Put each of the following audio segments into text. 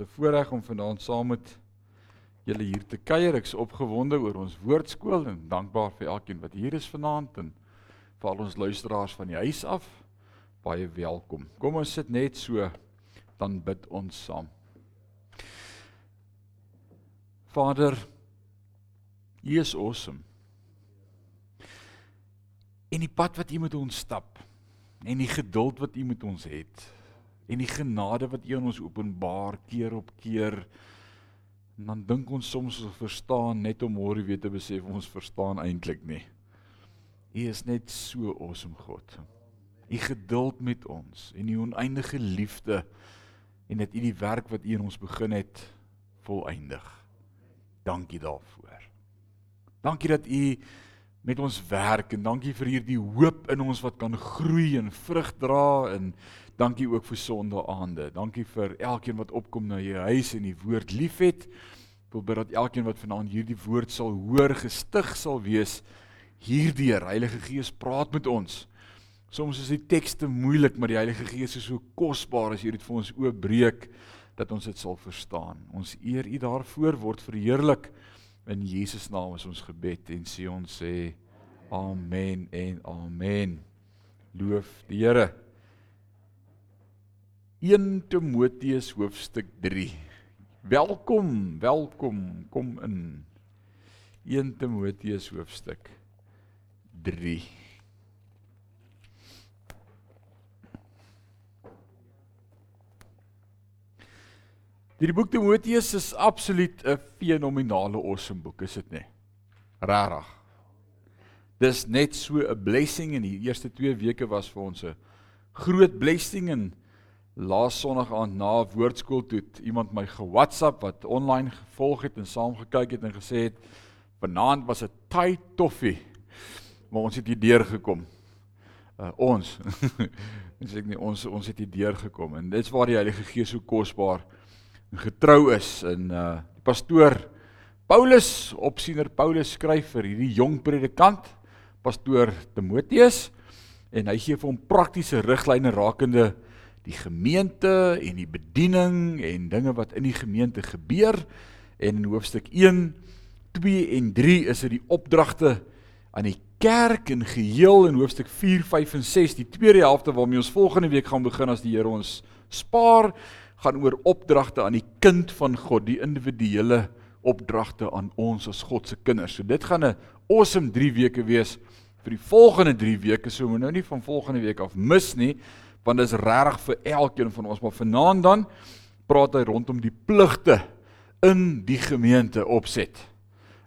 'n voorreg om vanaand saam met julle hier te kuier. Ek's opgewonde oor ons woordskool en dankbaar vir elkeen wat hier is vanaand en vir al ons luisteraars van die huis af. Baie welkom. Kom ons sit net so dan bid ons saam. Vader, U is awesome. En die pad wat U met ons stap en die geduld wat U met ons het en die genade wat U aan ons openbaar keer op keer en dan dink ons soms ons verstaan net om môre weer te besef ons verstaan eintlik nie. U is net so awesome God. U geduld met ons en U oneindige liefde en dat U die werk wat U in ons begin het volëindig. Dankie daarvoor. Dankie dat U met ons werk en dankie vir hierdie hoop in ons wat kan groei en vrug dra en dankie ook vir sondaande. Dankie vir elkeen wat opkom na jou huis en die woord liefhet. Ek wil bid dat elkeen wat vanaand hierdie woord sal hoor, gestig sal wees hierdeur. Heilige Gees, praat met ons. Soms is die tekste moeilik, maar die Heilige Gees is so kosbaar as jy dit vir ons oopbreek dat ons dit sal verstaan. Ons eer U daarvoor word verheerlik. In Jesus naam is ons gebed en sê ons sê amen en amen. Loof die Here. 1 Timoteus hoofstuk 3. Welkom, welkom, kom in. 1 Timoteus hoofstuk 3. Die boek Timoteus is absoluut 'n fenominale awesome boek, is dit nie? Rarig. Dis net so 'n blessing en die eerste 2 weke was vir ons 'n groot blessing en laas Sondag aand na woordskool toe iemand my ge-WhatsApp wat online gevolg het en saam gekyk het en gesê het vanaand was 'n tight toffie. Maar ons het hier deur gekom. Uh, ons. Dis ek nie ons ons het hier deur gekom en dit's waar die Heilige Gees so kosbaar is getrou is en uh die pastoor Paulus opsiener Paulus skryf vir hierdie jong predikant pastoor Timoteus en hy gee vir hom praktiese riglyne rakende die gemeente en die bediening en dinge wat in die gemeente gebeur en in hoofstuk 1 2 en 3 is dit die opdragte aan die kerk in geheel in hoofstuk 4 5 en 6 die tweede helfte waarmee ons volgende week gaan begin as die Here ons spaar gaan oor opdragte aan die kind van God, die individuele opdragte aan ons as God se kinders. So dit gaan 'n awesome 3 weke wees vir die volgende 3 weke. So moet nou nie van volgende week af mis nie, want dit is regtig vir elkeen van ons, maar vanaand dan praat hy rondom die pligte in die gemeente opset.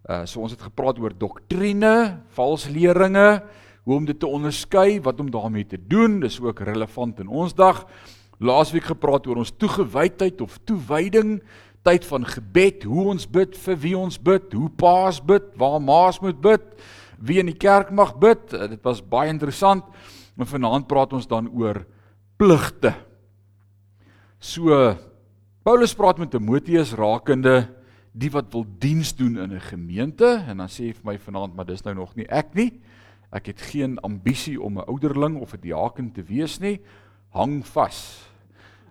Uh so ons het gepraat oor doktrine, valsleringe, hoe om dit te onderskei, wat om daarmee te doen. Dis ook relevant in ons dag laasweek gepraat oor ons toegewydheid of toewyding, tyd van gebed, hoe ons bid, vir wie ons bid, hoe paas bid, waar maas moet bid, wie in die kerk mag bid. Eh, dit was baie interessant. Maar vanaand praat ons dan oor pligte. So Paulus praat met Timoteus rakende die wat wil diens doen in 'n gemeente en dan sê hy vir my vanaand maar dis nou nog nie ek nie. Ek het geen ambisie om 'n ouderling of 'n diaken te wees nie. Hang vas.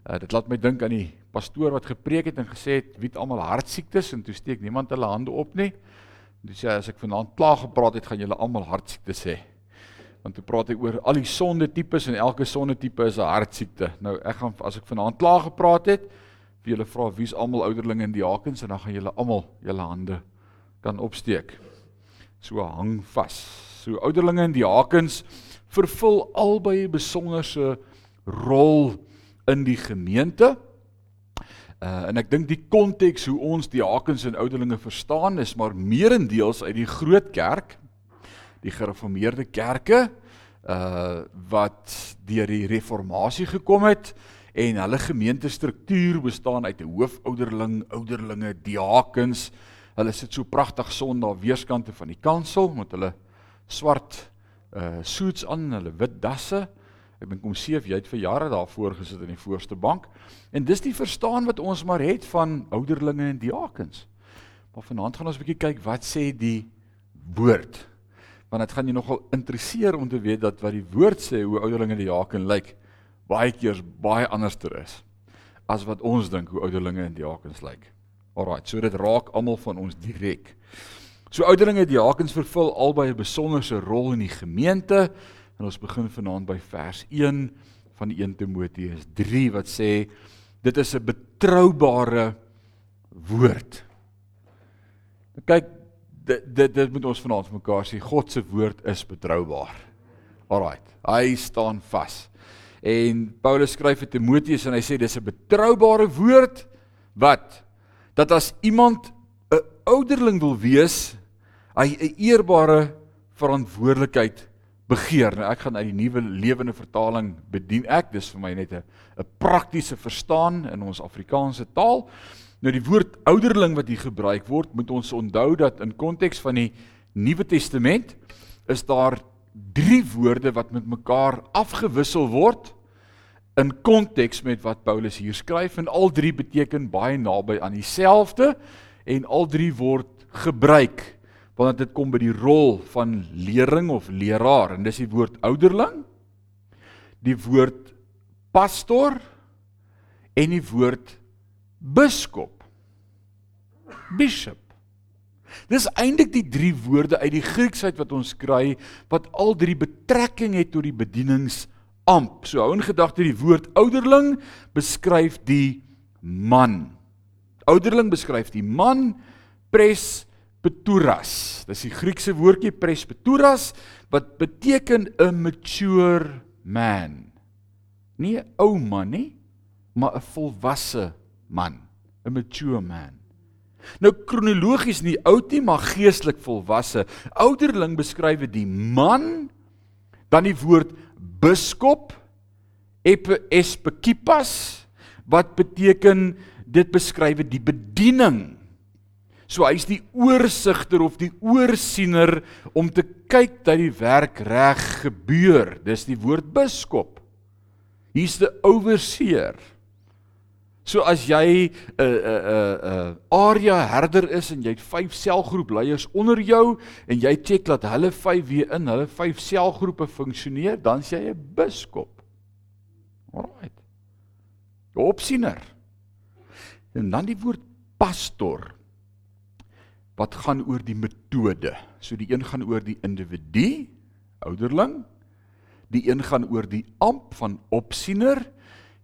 Uh, dit laat my dink aan die pastoor wat gepreek het en gesê het wie het almal hartsiektes en toe steek niemand hulle hande op nie. En toe sê hy as ek vanaand klaar gepraat het, gaan julle almal hartsiektes hê. Want toe praat hy oor al die sonde tipes en elke sonde tipe is 'n hartsiekte. Nou ek gaan as ek vanaand klaar gepraat het, vir julle vra wie's almal ouderlinge en diakens en dan gaan julle almal julle hande kan opsteek. So hang vas. So ouderlinge en diakens vervul albei 'n besonderse rol in die gemeente. Uh en ek dink die konteks hoe ons diakens en ouderlinge verstaan is maar meerendeels uit die groot kerk, die gereformeerde kerke uh wat deur die reformatie gekom het en hulle gemeentestruktuur bestaan uit 'n hoofouderling, ouderlinge, diakens. Hulle sit so pragtig son daar weerskante van die kansel met hulle swart uh suits aan, hulle wit dasse. Ek dink om seef jy het vir jare daar voor gesit in die voorste bank. En dis die verstaan wat ons maar het van ouderlinge en diakens. Maar vanaand gaan ons 'n bietjie kyk wat sê die woord. Want dit gaan jou nogal interesseer om te weet dat wat die woord sê hoe ouderlinge en diaken lyk baie keer baie anderster is as wat ons dink hoe ouderlinge en diakens lyk. Alraai, so dit raak almal van ons direk. So ouderlinge en diakens vervul albei 'n besonderse rol in die gemeente en ons begin vanaand by vers 1 van 1 Timoteus 3 wat sê dit is 'n betroubare woord. Kyk dit dit dit moet ons vanaand mekaar sê God se woord is betroubaar. Alraai. Hy staan vas. En Paulus skryf vir Timoteus en hy sê dis 'n betroubare woord wat dat as iemand 'n ouderling wil wees, hy 'n eerbare verantwoordelikheid begeer. Nou ek gaan uit die nuwe lewende vertaling bedien ek. Dis vir my net 'n 'n praktiese verstaan in ons Afrikaanse taal. Nou die woord ouderling wat hier gebruik word, moet ons onthou dat in konteks van die Nuwe Testament is daar drie woorde wat met mekaar afgewissel word in konteks met wat Paulus hier skryf. En al drie beteken baie naby aan dieselfde en al drie word gebruik wanneer dit kom by die rol van lering of leraar. En dis die woord ouderling die woord pastor en die woord biskop bishop Dis eintlik die drie woorde uit die Grieksheid wat ons kry wat al drie betrekking het tot die bedieningsamp. So hou in gedagte die woord ouderling beskryf die man. Ouderling beskryf die man pres Peturas. Dis die Griekse woordjie presbyteras wat beteken 'n mature man. Nie 'n ou man nie, maar 'n volwasse man, 'n mature man. Nou kronologies nie oud nie, maar geestelik volwasse. Ouderling beskryf die man dan die woord biskop episkipas wat beteken dit beskryf die bediening So hy's die oorsigter of die oorsiener om te kyk dat die werk reg gebeur. Dis die woord biskop. Hier's die overseer. So as jy 'n 'n 'n 'n area herder is en jy het 5 selgroepleiers onder jou en jy check dat hulle 5 weer in hulle 5 selgroepe funksioneer, dan sê jy 'n biskop. Alraai. Opsiener. En dan die woord pastor wat gaan oor die metode. So die een gaan oor die individu, ouderling. Die een gaan oor die amp van opsiener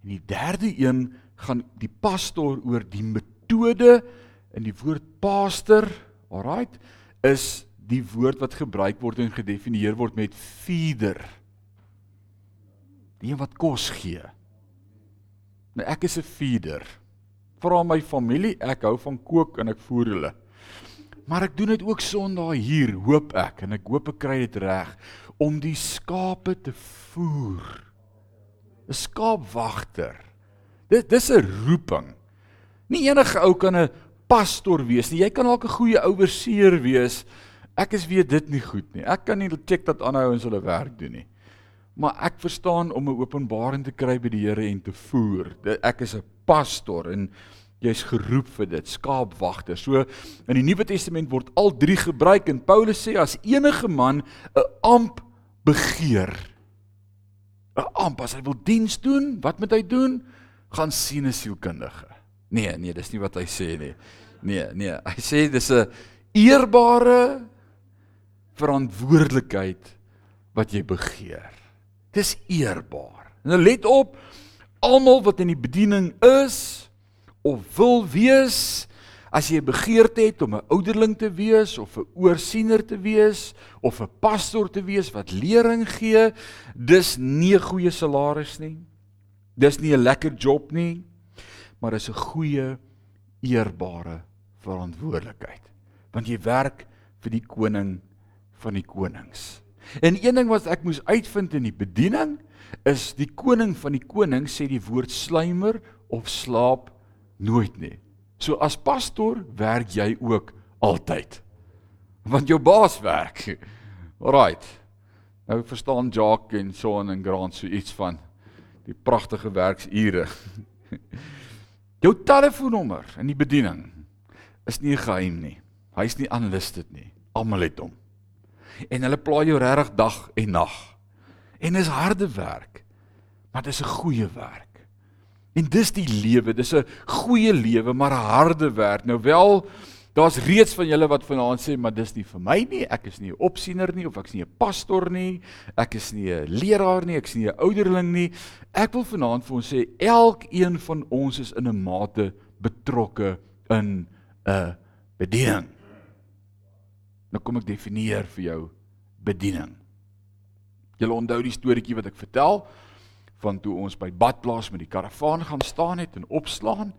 en die derde een gaan die pastoor oor die metode in die woord pastor, alraight, is die woord wat gebruik word en gedefinieer word met feeder. Die een wat kos gee. Nou ek is 'n feeder. Vra my familie, ek hou van kook en ek voer hulle. Maar ek doen dit ook Sondag hier, hoop ek en ek hoop ek kry dit reg om die skape te voer. 'n Skaapwagter. Dit dis 'n roeping. Nie enige ou kan 'n pastoor wees nie. Jy kan dalk 'n goeie ouerseer wees. Ek is weet dit nie goed nie. Ek kan nie check dat ander ouens hulle werk doen nie. Maar ek verstaan om 'n openbaring te kry by die Here en te voer. Ek is 'n pastoor en jy's geroep vir dit, skaapwagter. So in die Nuwe Testament word al drie gebruik en Paulus sê as enige man 'n amp begeer. 'n Amp as hy wil diens doen, wat moet hy doen? Gaan sien 'n sielkundige. Nee, nee, dis nie wat hy sê nie. Nee, nee, hy sê dis 'n eerbare verantwoordelikheid wat jy begeer. Dis eerbaar. Nou let op, almal wat in die bediening is, of wil wees, as jy 'n begeerte het om 'n ouderling te wees of 'n oorsiener te wees of 'n pastoor te wees wat lering gee, dis nie 'n goeie salaris nie. Dis nie 'n lekker job nie, maar dis 'n goeie eerbare verantwoordelikheid. Want jy werk vir die koning van die konings. En een ding wat ek moes uitvind in die bediening is die koning van die konings sê die woord sluimer of slaap nooit nie. So as pastoor werk jy ook altyd. Want jou baas werk. Alraight. Nou verstaan Jacques en Son en Grant so iets van die pragtige werksure. Jou telefoonnommer in die bediening is nie geheim nie. Hy's nie unlisted nie. Almal het hom. En hulle pla jou regtig dag en nag. En dis harde werk. Maar dis 'n goeie werk. En dis die lewe, dis 'n goeie lewe, maar 'n harde werk. Nou wel, daar's reeds van julle wat vanaand sê, maar dis nie vir my nie. Ek is nie 'n opsiener nie of ek's nie 'n pastor nie. Ek is nie 'n leraar nie, ek's nie 'n ouderling nie. Ek wil vanaand vir ons sê elkeen van ons is in 'n mate betrokke in 'n bediening. Nou kom ek definieer vir jou bediening. Julle onthou die storieetjie wat ek vertel van toe ons by badplaas met die karavaan gaan staan het en opslaan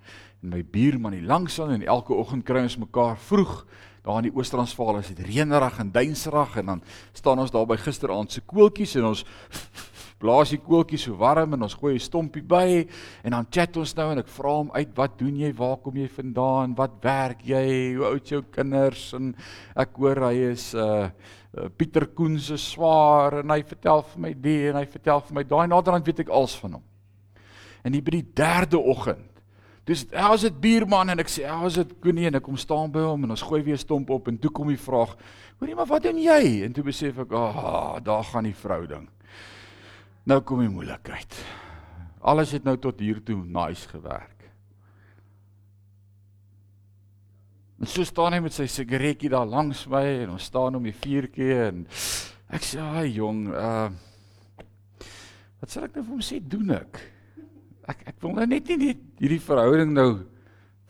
en my buurman hier langs aan en elke oggend kry ons mekaar vroeg daar in die Oos-Transvaal is dit reënerig en duinserig en dan staan ons daar by gisteraand se koeltjies en ons blaas die koeltjies so warm en ons gooi 'n stompie by en dan chat ons nou en ek vra hom uit wat doen jy? Waar kom jy vandaan? Wat werk jy? Hoe oud jou kinders? En ek hoor hy is uh Pieter Koen se swaar en hy vertel vir my die en hy vertel vir my daai. Naderhand weet ek alles van hom. En hier by die derde oggend Dis is dit buurman en ek sê how is dit Koenie en ek kom staan by hom en ons gooi weer stomp op en toe kom die vraag hoorie maar wat doen jy? En toe besef ek ah oh, daar gaan die vrou ding nou kom die moeilikheid. Alles het nou tot hier toe nice gewerk. En so staan hy met sy sigaretjie daar langs my en ons staan om die vuurtjie en ek sê hy jong uh wat sal ek nou vir hom sê doen ek? Ek ek wil nou net nie net hierdie verhouding nou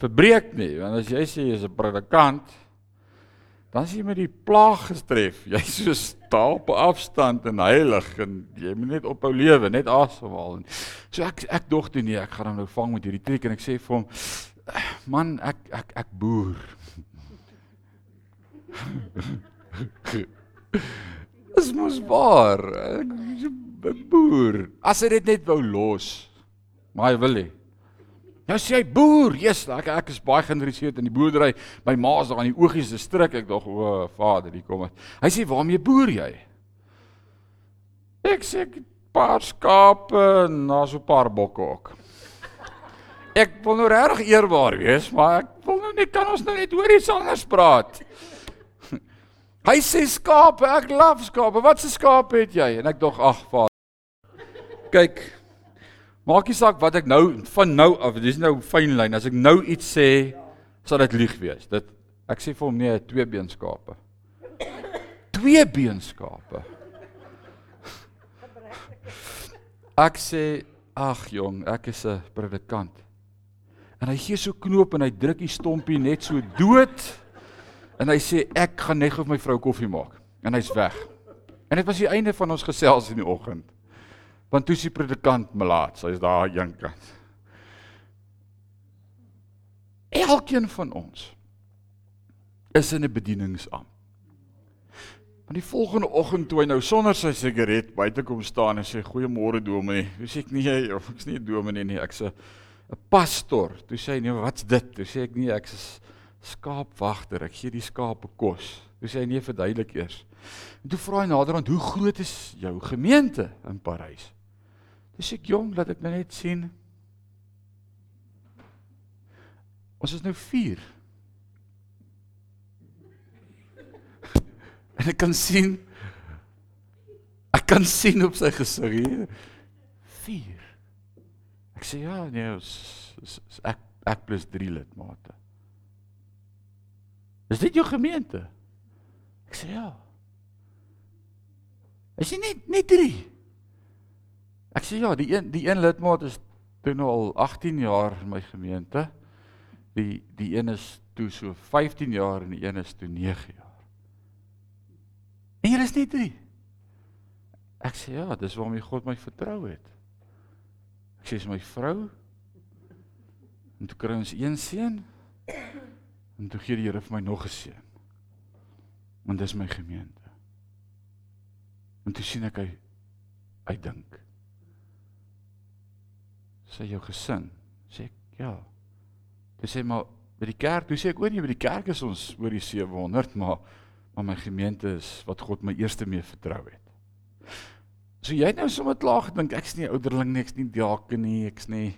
verbreek nie, want as jy sê jy's 'n predikant, dan is jy met die plaag gestref. Jy's so staal op afstand en heilig en jy moet net ophou lewe, net asemhaal. So ek ek dog toe nee, ek gaan hom nou vang met hierdie triek en ek sê vir hom, man, ek ek ek boer. Dis mos waar. Ek boer. As jy dit net wou los. Maar hy wil nie. Nou sê hy boer, Jesus, ek ek is baie geïnteresseerd in die boerdery. My ma is daar aan die oogies se stryk. Ek dog, o, vader, hier kom dit. Hy sê, "Waarmee boer jy?" Ek sê, "Paar skape en daar's 'n paar bokke ook." Ek wil nou regtig eerbaar wees, maar ek wil nou net kan ons nou net oor iets anders praat. Hy sê skape, ek love skape. Wat se skape het jy? En ek dog, ag, vader. Kyk, Maak nie saak wat ek nou van nou af, dis nou fyn lyn. As ek nou iets sê, sal dit lieg wees. Dit ek sê vir hom nee, twee beenskape. Twee beenskape. Ek sê, ag jong, ek is 'n predikant. En hy gee so knoop en hy druk die stompie net so dood. En hy sê ek gaan net vir my vrou koffie maak. En hy's weg. En dit was die einde van ons gesels in die oggend. Want toe sy predikant melaat, sy is daar aan een kant. Elkeen van ons is in 'n bedieningsamp. Maar die volgende oggend toe hy nou sonder sy sigaret buite kom staan en sê goeiemôre dominee, hoe sê ek jy of ek's nie 'n dominee nie, ek's 'n 'n pastor. Toe sê hy nee, wat's dit? Toe sê ek nee, ek's skaapwagter. Ek gee die skape kos. Toe sê hy nee, verduidelik eers. En toe vra hy naderhand, hoe groot is jou gemeente in Parys? Dis ek jong dat ek nou net sien. Ons is nou 4. en ek kan sien ek kan sien op sy gesig hier 4. Ek sê ja, nee, is, is, is ek ek plus 3 lidmate. Is dit jou gemeente? Ek sê ja. Is jy net net 3? Ek sê ja, die een die een lidmaat is toe nou al 18 jaar in my gemeente. Die die een is toe so 15 jaar en die een is toe 9 jaar. En hier is net drie. Ek sê ja, dis waarom God my vertrou het. Ek sê is my vrou. En toe kry ons een seun. En toe gee die Here vir my nog 'n seun. Want dis my gemeente. En toe sien ek hy hy dink sê jou gesin. Sê ek ja. Dis sê maar by die kerk, toe sê ek oor nie by die kerk is ons oor die 700, maar maar my gemeente is wat God my eerste mee vertrou het. So jy het nou sommer klaar gedink ek's nie ouderling nie, ek's nie diaken nie, ek's nie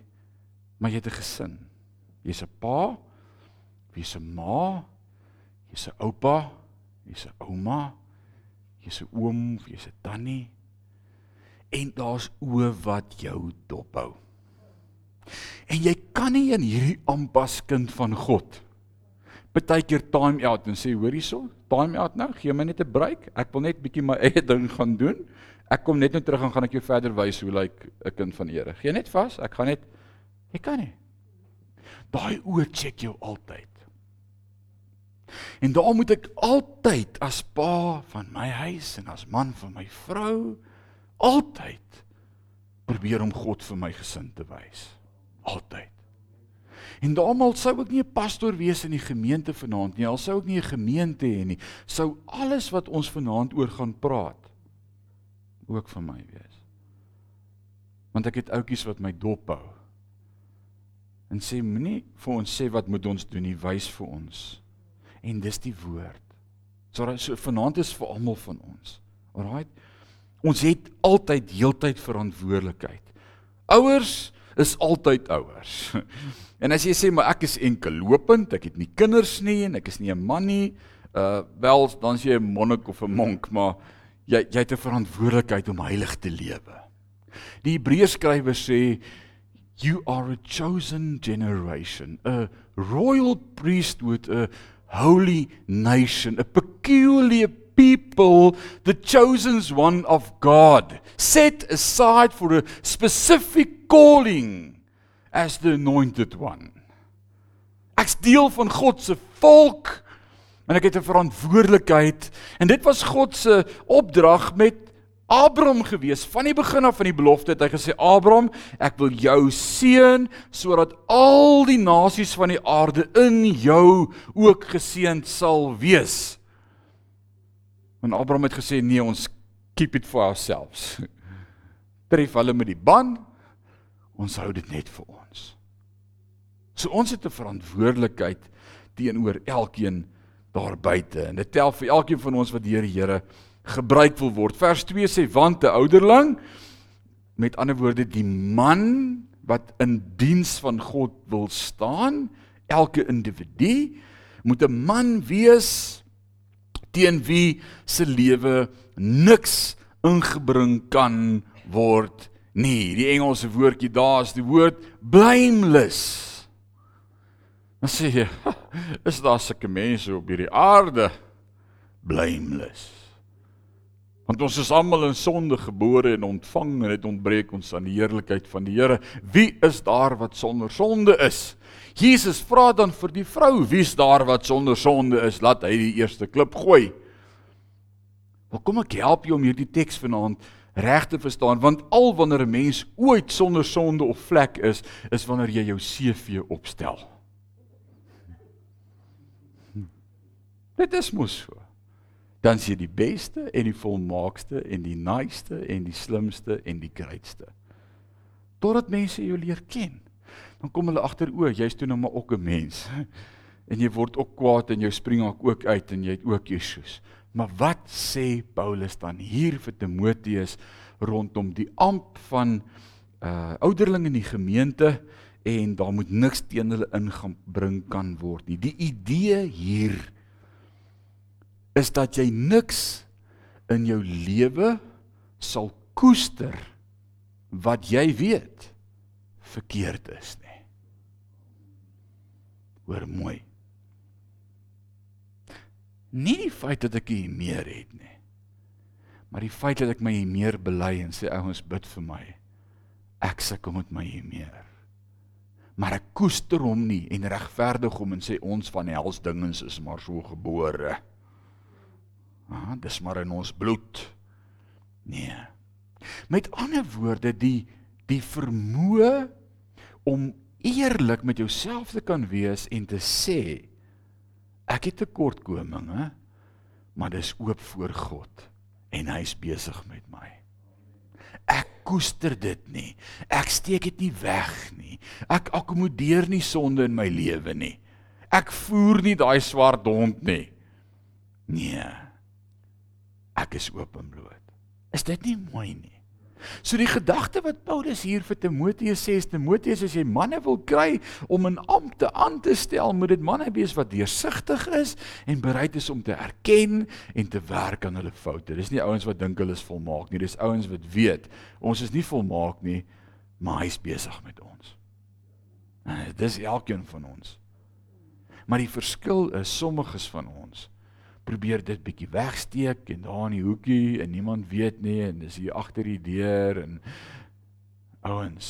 maar jy het 'n gesin. Jy's 'n pa, jy's 'n ma, jy's 'n oupa, jy's 'n ouma, jy's 'n oom, jy's 'n tannie. En daar's oë wat jou dophou. En jy kan nie in hierdie ampas kind van God partykeer time out en sê hoor hierso, time out nou, gee my net 'n break. Ek wil net bietjie my eie ding gaan doen. Ek kom net nou terug en gaan ek jou verder wys hoe lyk like 'n kind van die Here. Gee net vas, ek gaan net jy kan nie. Daai oë check jou altyd. En daar moet ek altyd as pa van my huis en as man van my vrou altyd probeer om God vir my gesin te wys. Altyd. En daarom sou ek nie 'n pastoor wees in die gemeente vanaand nie. Al sou ek nie 'n gemeente hê nie, sou alles wat ons vanaand oor gaan praat ook vir my wees. Want ek het ouetjies wat my dop hou. En sê moenie vir ons sê wat moet ons doen nie, wys vir ons. En dis die woord. So so vanaand is vir almal van ons. Alraai. Ons het altyd heeltyd verantwoordelikheid. Ouers is altyd ouers. En as jy sê maar ek is enkel lopend, ek het nie kinders nie en ek is nie 'n man nie, uh wel dan is jy 'n monnik of 'n monk, maar jy jy het 'n verantwoordelikheid om heilig te lewe. Die Hebreërs skrywer sê you are a chosen generation, a royal priesthood, a holy nation, a peculiar people, the chosen one of God, set aside for a specific calling as the anointed one. Ek's deel van God se volk en ek het 'n verantwoordelikheid en dit was God se opdrag met Abraham gewees. Van die begin af van die belofte het hy gesê Abraham, ek wil jou seën sodat al die nasies van die aarde in jou ook geseënd sal wees. En Abraham het gesê nee, ons keep it for ourselves. Tref hulle met die ban Ons hou dit net vir ons. So ons het 'n verantwoordelikheid teenoor elkeen daar buite en dit tel vir elkeen van ons wat deur die Here gebruik wil word. Vers 2 sê want 'n ouderling met ander woorde die man wat in diens van God wil staan, elke individu moet 'n man wees teen wie se lewe niks ingebring kan word nie. Die Engelse woordjie daar is die woord blameless. Dan sê jy, is daar sulke mense op hierdie aarde blameless? Want ons is almal in sonde gebore en ontvang en dit ontbreek ons aan die heerlikheid van die Here. Wie is daar wat sonder sonde is? Jesus vra dan vir die vrou, wie's daar wat sonder sonde is? Laat hy die eerste klip gooi. Wel kom ek help jou om hierdie teks vanaand reg te verstaan want al wanneer 'n mens ooit sonder sonde of vlek is, is wanneer jy jou CV opstel. Dit is mos so. Dan is jy die beste en die volmaakste en die naaste en die slimste en die grootste. Totdat mense jou leer ken. Dan kom hulle agter o, jy's toe nou maar ook 'n mens. En jy word ook kwaad en jou spring ook uit en jy het ook Jesus. Maar wat sê Paulus dan hier vir Timoteus rondom die amp van uh ouderling in die gemeente en daar moet niks teen hulle ingebring kan word nie. Die idee hier is dat jy niks in jou lewe sal koester wat jy weet verkeerd is nie. Hoor mooi. Nie die feit dat ek hier meer het nie. Maar die feit dat ek my hier meer bely en sê ouens bid vir my. Ek sukkel met my hier meer. Maar ek koester hom nie en regverdig hom en sê ons van hels dingens is maar so gebore. Ah, dis maar in ons bloed. Nee. Met ander woorde die die vermoë om eerlik met jouself te kan wees en te sê Ek het tekortkominge, maar dis oop voor God en hy's besig met my. Ek koester dit nie. Ek steek dit nie weg nie. Ek akkommodeer nie sonde in my lewe nie. Ek voer nie daai swart hond nie. Nee. Ek is oop en bloot. Is dit nie mooi nie? So die gedagte wat Paulus hier vir Timoteus sê, is Timoteus as jy manne wil kry om in ampte aan te stel, moet dit manne wees wat deursigtig is en bereid is om te erken en te werk aan hulle foute. Dis nie ouens wat dink hulle is volmaak nie, dis ouens wat weet ons is nie volmaak nie, maar hy's besig met ons. Dis elkeen van ons. Maar die verskil is sommiges van ons probeer dit bietjie wegsteek en daar in die hoekie en niemand weet nie en dis hier agter die deur en ouens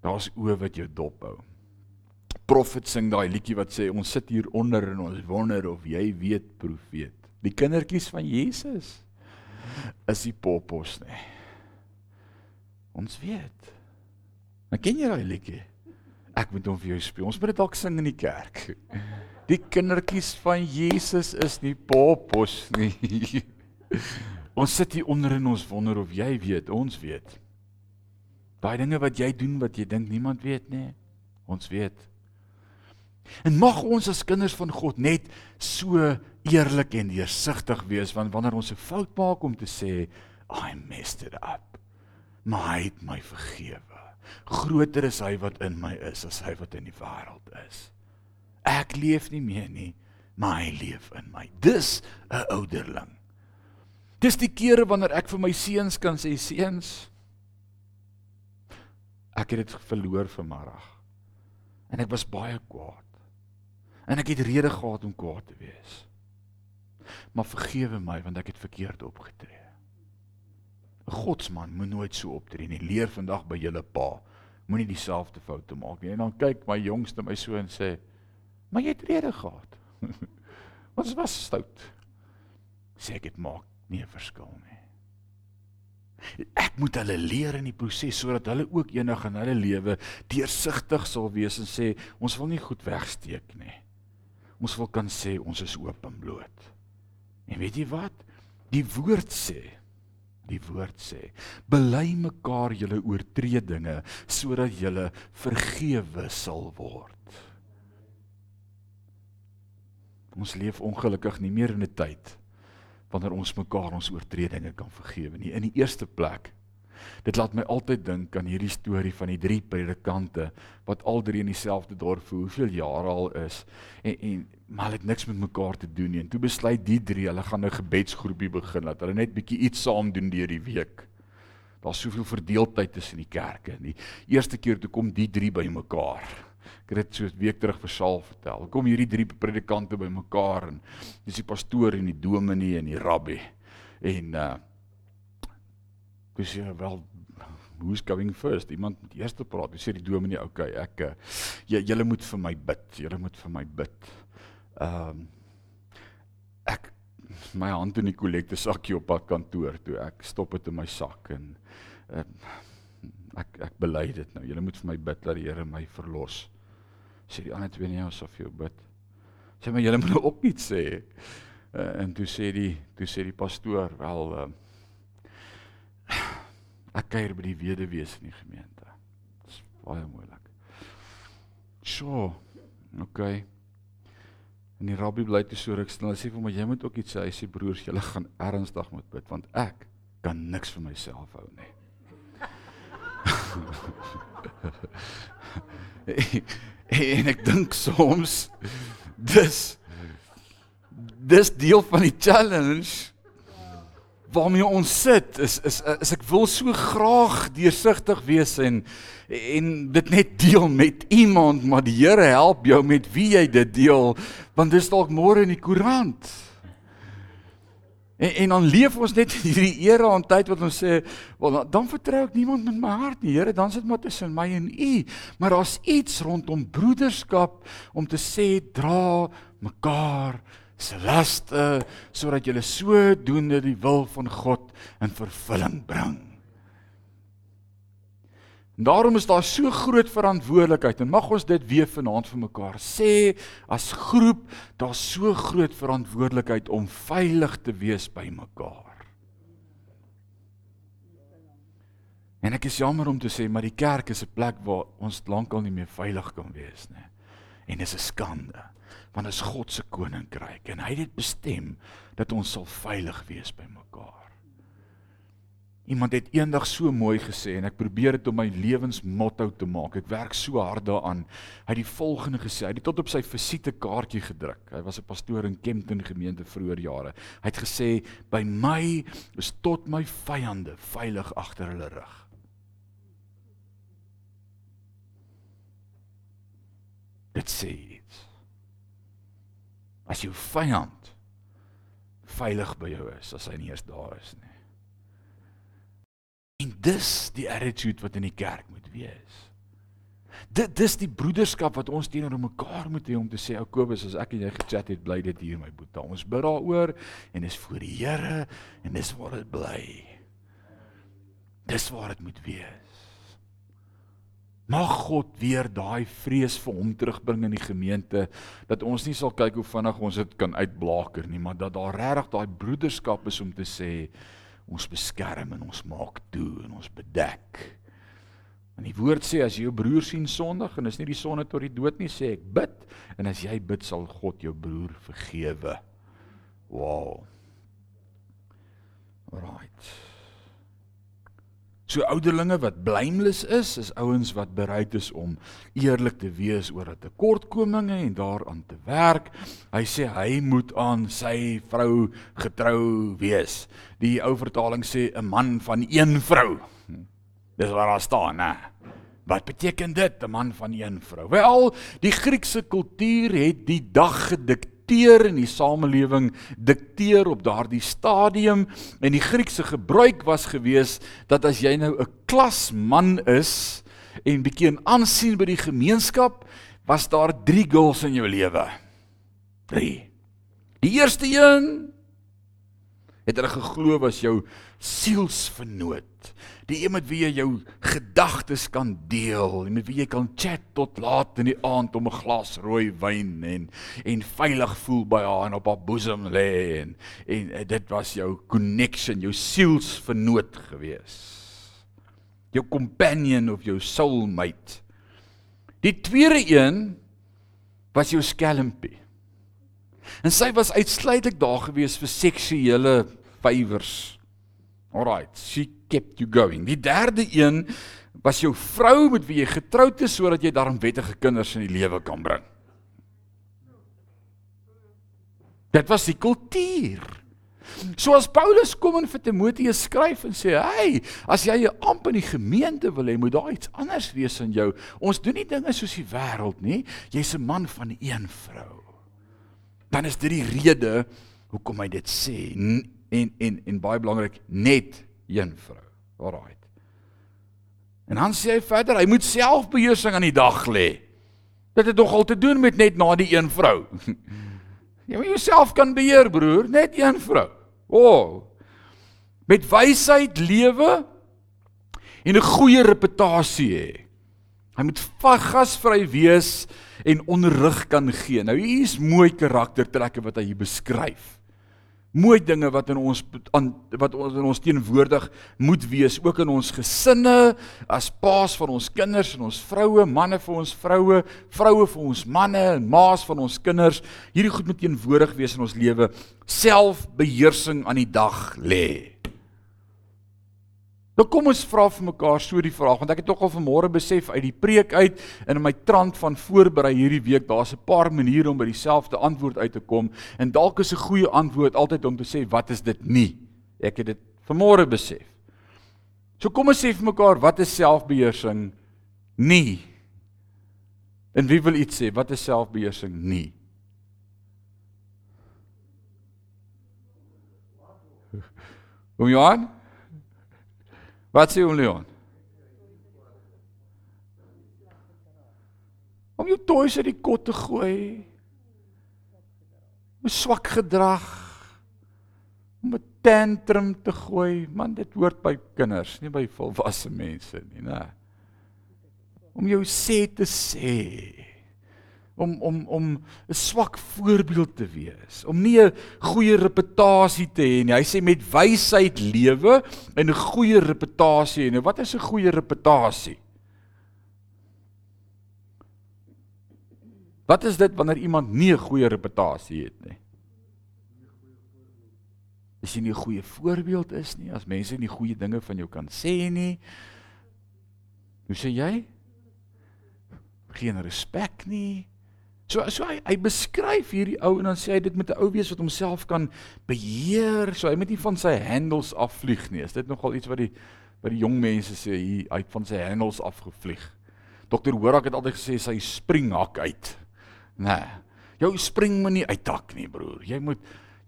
daar's oë wat jou dop hou. Profet sing daai liedjie wat sê ons sit hier onder en ons wonder of jy weet profeet. Die kindertjies van Jesus is die poppos nê. Ons weet. Maar ken jy daai liedjie? Ek moet hom vir jou speel. Ons moet dit dalk sing in die kerk. Die kindertjies van Jesus is nie poppos nie. Ons sit hier onder en ons wonder of jy weet, ons weet. Daai dinge wat jy doen wat jy dink niemand weet nie. Ons weet. En mag ons as kinders van God net so eerlik en deursigtig wees want wanneer ons 'n fout maak om te sê I messed it up. Maar hy het my vergewe. Groter is hy wat in my is as hy wat in die wêreld is. Ek leef nie meer nie, maar hy leef in my. Dis 'n ouderling. Dis die kere wanneer ek vir my seuns kan sê seuns ek het dit verloor vanmiddag. En ek was baie kwaad. En ek het rede gehad om kwaad te wees. Maar vergewe my want ek het verkeerd opgetree. 'n Godsman moet nooit so optree nie. Leer vandag by julle pa. Moenie dieselfde foute maak nie. En dan kyk my jongste my so en sê: "Maar jy het rede gehad." Wat was stout? Sê ek dit maak nie 'n verskil nie. Ek moet hulle leer in die proses sodat hulle ook eendag in hulle lewe deursigtig sal wees en sê ons wil nie goed wegsteek nie. Ons wil kan sê ons is oop en bloot. En weet jy wat? Die woord sê die woord sê bely mekaar julle oortredinge sodat julle vergewe sal word. Ons leef ongelukkig nie meer in 'n tyd wanneer ons mekaar ons oortredinge kan vergewe nie. In die eerste plek dit laat my altyd dink aan hierdie storie van die drie predikante wat al drie in dieselfde dorp vir hoeveel jare al is en en maar hulle het niks met mekaar te doen nie. En toe besluit die drie, hulle gaan 'n gebedsgroepie begin dat hulle net bietjie iets saam doen deur die week. Daar's soveel verdeeldheid tussen die kerke. Die eerste keer toe kom die drie by mekaar Ek het dit so 'n week terug vir Saul vertel. Kom hierdie drie predikante by mekaar en dis die pastoor en die dominee en die rabbi. En uh dis ja wel who's going first? Iemand moet eers praat. Dis sê die dominee, okay, ek uh julle moet vir my bid. Julle moet vir my bid. Ehm um, ek my hand in die kollekte sakkie op pad kantoor toe. Ek stop dit in my sak en uh, ek ek bely dit nou. Julle moet vir my bid dat die Here my verlos sê die ander twee nie ons sal vir jou bid. Sê maar julle moet nou ook iets sê. Uh, en toe sê die toe sê die pastoor wel uh, ek kuier by die weduwees in die gemeente. Dit is baie moeilik. So, okay. En die rabbi bly te so ruk stil. Hy sê vir my jy moet ook iets sê. Hy sê broers, julle gaan ernstig moet bid want ek kan niks vir myself hou nie. En ek dink soms dis dis deel van die challenge waarmee ons sit is is is ek wil so graag deursigtig wees en en dit net deel met iemand maar die Here help jou met wie jy dit deel want dis dalk môre in die koerant. En en dan leef ons net in hierdie era en tyd wat ons sê, wel dan vertrou ek niemand met my hart nie. Here, dan sit maar tussen my en U. Maar daar's iets rondom broederskap om te sê dra mekaar se laste sodat jy sodoende die wil van God in vervulling bring. En daarom is daar so groot verantwoordelikheid en mag ons dit weer vanaand vir mekaar sê as groep, daar's so groot verantwoordelikheid om veilig te wees by mekaar. En ek is jammer om te sê, maar die kerk is 'n plek waar ons lankal nie meer veilig kan wees nie. En dit is 'n skande, want dit is God se koninkryk en hy het dit bestem dat ons sal veilig wees by mekaar. Iemand het eendag so mooi gesê en ek probeer dit om my lewensmotto te maak. Ek werk so hard daaraan. Hy het die volgende gesê. Hy het tot op sy visitekaartjie gedruk. Hy was 'n pastoor in Kempton gemeente vroeër jare. Hy het gesê by my is tot my vyande veilig agter hulle rug. Dit sê iets. As jou vyand veilig by jou is, as hy nie eers daar is nie. En dis die attitude wat in die kerk moet wees. Dit dis die broederskap wat ons teenoor mekaar moet hê om te sê ou Kobus as ek en jy gechat het bly dit hier my boetie. Ons bid daaroor en dis voor die Here en dis waar dit bly. Dis waar dit moet wees. Mag God weer daai vrees vir hom terugbring in die gemeente dat ons nie sal kyk hoe vinnig ons dit kan uitblaker nie, maar dat daar regtig daai broederskap is om te sê ons beskerm en ons maak toe en ons bedek. En die woord sê as jy jou broer sien sondig en is nie die sonde tot die dood nie, sê ek bid en as jy bid sal God jou broer vergewe. Wow. Right. So ouderlinge wat blameless is, is ouens wat bereid is om eerlik te wees oor 'n tekortkominge en daaraan te werk. Hy sê hy moet aan sy vrou getrou wees. Die ou vertaling sê 'n man van een vrou. Dis waar daar staan, né? Wat beteken dit, 'n man van een vrou? Wel, die Griekse kultuur het die dag gedikteer dikteer in die samelewing dikteer op daardie stadium. En die Griekse gebruik was gewees dat as jy nou 'n klasman is en bietjie aansien by die gemeenskap was daar 3 girls in jou lewe. 3 die eerste een het hulle geglo was jou sielsvernoot die een met wie jy jou gedagtes kan deel, met wie jy kan chat tot laat in die aand om 'n glas rooi wyn en en veilig voel by haar en op haar boesem lê en en dit was jou connection, jou sielsvernoot gewees. Jou companion of jou soulmate. Die tweede een was jou skelmpie. En sy was uitsluitlik daar gewees vir seksuele favours. Alrite, she kept you going. Die derde een was jou vrou met wie jy getroud is sodat jy daarom wettige kinders in die lewe kan bring. Dit was die kultuur. So as Paulus kom en vir Timoteus skryf en sê, "Hey, as jy 'n amp in die gemeente wil hê, moet daar iets anders wees in jou. Ons doen nie dinge soos die wêreld nie. Jy's 'n man van een vrou." Dan is dit die rede hoekom hy dit sê en en en baie belangrik net een vrou. Alraai. En dan sê hy verder, hy moet selfbeheersing aan die dag lê. Dit het nogal te doen met net na die een vrou. Jy moet jouself kan beheer, broer, net een vrou. O. Oh, met wysheid lewe en 'n goeie reputasie hê. Hy moet gasvry wees en onderrig kan gee. Nou hier is mooi karaktertrekke wat hy hier beskryf mooi dinge wat in ons aan wat ons in ons teenwoordig moet wees ook in ons gesinne as paas van ons kinders en ons vroue manne vir ons vroue vroue vir ons manne en maas van ons kinders. Hierdie goed moet teenwoordig wees in ons lewe. Selfbeheersing aan die dag lê Nou kom ons vra vir mekaar so die vraag want ek het tog al vanmôre besef uit die preek uit en in my trant van voorberei hierdie week daar's 'n paar maniere om by dieselfde antwoord uit te kom en dalk is 'n goeie antwoord altyd om te sê wat is dit nie. Ek het dit vanmôre besef. So kom ons sê vir mekaar wat is selfbeheersing nie? En wie wil iets sê wat is selfbeheersing nie? Kom Johan? Wat sê Leon? Om jou toys uit die kot te gooi. Om swak gedrag. Om 'n tantrum te gooi, man dit hoort by kinders, nie by volwasse mense nie, né? Om jou sê te sê om om om 'n swak voorbeeld te wees, om nie 'n goeie reputasie te hê nie. Hy sê met wysheid lewe en 'n goeie reputasie. Nou wat is 'n goeie reputasie? Wat is dit wanneer iemand nie 'n goeie reputasie het nie? As jy nie 'n goeie voorbeeld is nie, as mense nie goeie dinge van jou kan sê nie. Hoe sê jy? Geen respek nie. So so hy hy beskryf hierdie ou en dan sê hy dit met 'n ou wees wat homself kan beheer. So hy moet nie van sy handles afvlieg nie. Is dit nogal iets wat die wat die jong mense sê hier uit van sy handles afgevlieg. Dokter Horak het altyd gesê sy spring hak uit. Nee. Jou spring moet nie uittak nie, broer. Jy moet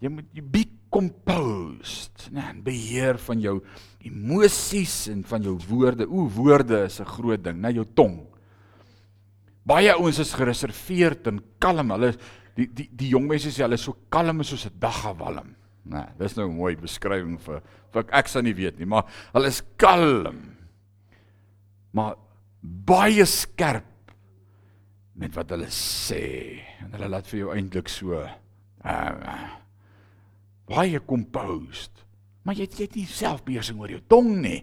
jy moet jy be composed, nee, en beheer van jou emosies en van jou woorde. O, woorde is 'n groot ding, net jou tong. Baie ouens is gereserveerd en kalm. Hulle die die die jong mense sê hulle is so kalm soos 'n daggewalm. Nee, dis nou 'n mooi beskrywing vir vir ek sou nie weet nie, maar hulle is kalm. Maar baie skerp met wat hulle sê en hulle laat vir jou eintlik so uh, baie composed. Maar jy het, jy het nie selfbeheersing oor jou tong nie.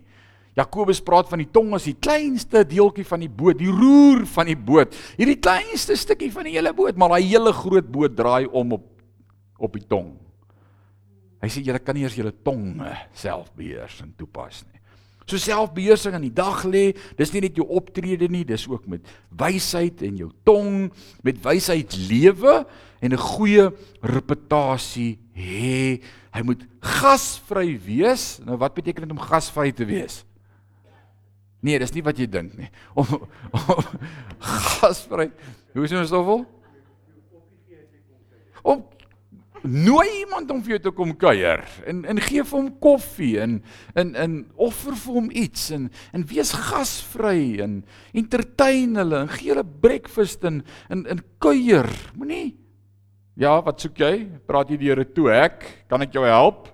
Jakobus praat van die tong as die kleinste deeltjie van die boot, die roer van die boot. Hierdie kleinste stukkie van die hele boot, maar daai hele groot boot draai om op op die tong. Hy sê julle kan nie eers julle tonge self beheers en toepas nie. So selfbeheersing in die dag lê, dis nie net jou optrede nie, dis ook met wysheid en jou tong, met wysheid lewe en 'n goeie reputasie hê. Hy moet gasvry wees. Nou wat beteken dit om gasvry te wees? Nee, dis nie wat jy dink nie. Om, om gasvry. Hoe is ons stoffel? Om nooi iemand om vir jou te kom kuier en en gee vir hom koffie en en en offer vir hom iets en en wees gasvry en entertain hulle en gee hulle breakfast en en en kuier. Moenie Ja, wat soek jy? Praat jy die Here toe ek? Kan ek jou help?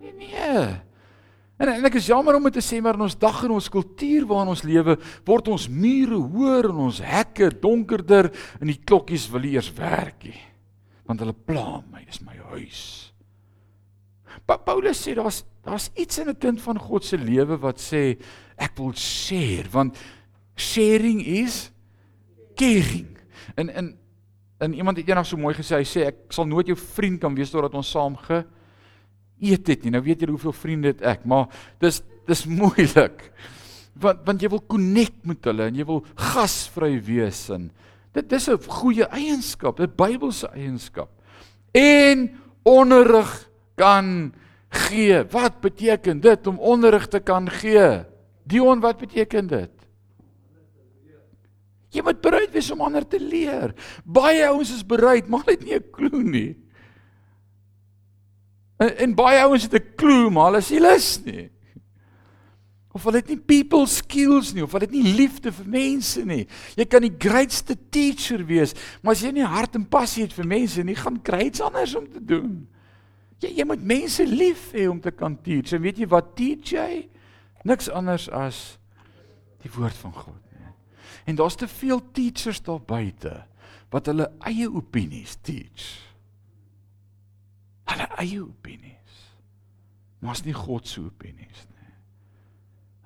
Nee nee. En, en ek is jammer om dit te sê maar in ons dag en ons kultuur waarin ons lewe, word ons mure hoër en ons hekke donkerder en die klokkies wil eers werk nie. Want hulle pla my, dis my huis. Pa Paulus sê daar's daar's iets in 'n kind van God se lewe wat sê ek wil share want sharing is caring. En en En iemand het eendag so mooi gesê, hy sê ek sal nooit jou vriend kan wees totdat ons saam ge eet het nie. Nou weet jy hoeveel vriende het ek, maar dis dis moeilik. Want want jy wil connect met hulle en jy wil gasvry wees en dit dis 'n goeie eienskap, 'n Bybelse eienskap. En onderrig kan gee. Wat beteken dit om onderrig te kan gee? Dion, wat beteken dit? Jy moet bereid wees om ander te leer. Baie ouens is bereid, maar hulle het nie 'n klou nie. En, en baie ouens het 'n klou, maar hulle is nie lus nie. Of hulle het nie people skills nie, of hulle het nie liefde vir mense nie. Jy kan die greatste teacher wees, maar as jy nie hart en passie het vir mense nie, gaan iets anders om te doen. Jy jy moet mense lief hê om te kan teach. En weet jy wat teach jy? Niks anders as die woord van God. En daar's te veel teachers daar buite wat hulle eie opinies teach. Hulle eie opinies. Maar is nie God se opinies nie.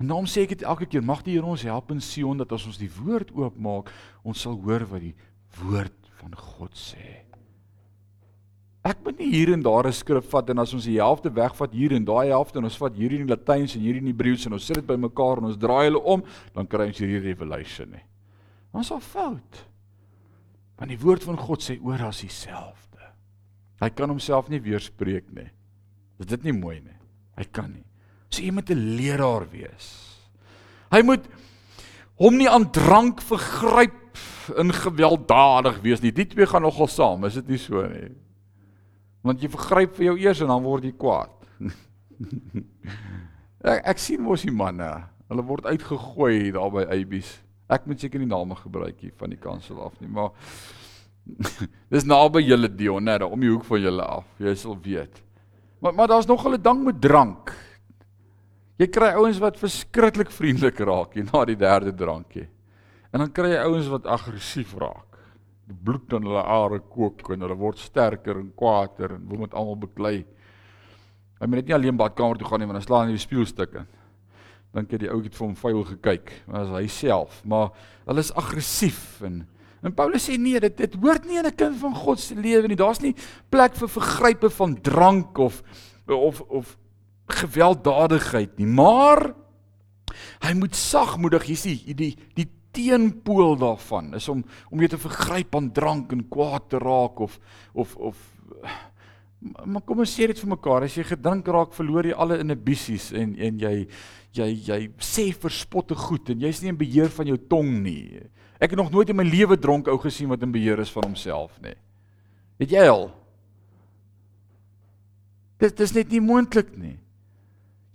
En daarom sê ek dit elke keer, mag die Here ons help in Sion dat as ons die woord oopmaak, ons sal hoor wat die woord van God sê. Ek moet nie hier en daar 'n skrif vat en as ons die helfte wegvat hier en daai helfte en ons vat hier in die Latyns en hier in die Hebreëus en ons sit dit bymekaar en ons draai hulle om, dan kry ons hierdie revelation nie. Ons is fout. Want die woord van God sê oral dieselfde. Hy kan homself nie weerspreek nie. Is dit nie mooi nie? Hy kan nie. So jy moet 'n leraar wees. Hy moet hom nie aan drank vergryp in gewelddadig wees nie. Die twee gaan nogal saam, is dit nie so nie? Want jy vergryp vir jou eers en dan word jy kwaad. ek, ek sien mos die manne, hulle word uitgegooi daar by Abies. Ek moet seker nie name gebruik hier van die kansel af nie, maar dis naby julle Dion, net om die hoek van julle af. Jy sal weet. Maar maar daar's nog hulle dang met drank. Jy kry ouens wat verskriklik vriendelik raak hier na die derde drankie. En dan kry jy ouens wat aggressief raak. Die bloed in hulle are kook en hulle word sterker en kwaader en wil met almal beklei. Hy moet net nie alleen badkamer toe gaan nie, want dan slaan hy die spieelstuk in dink jy die ou het vir hom vuil gekyk, maar as hy self, maar hulle is aggressief en en Paulus sê nee, dit dit hoort nie in 'n kind van God se lewe nie. Daar's nie plek vir vergrype van drank of of of gewelddadigheid nie, maar hy moet sagmoedig, hier's die die die teenpool daarvan is om om jy te vergryp aan drank en kwaad te raak of of of maar kom ons sê dit vir mekaar, as jy gedrink raak, verloor jy alle inhibisies en en jy jy jy sê verspotte goed en jy's nie in beheer van jou tong nie. Ek het nog nooit in my lewe dronk ou gesien wat in beheer is van homself nie. Het jy al? Dit dis net nie moontlik nie.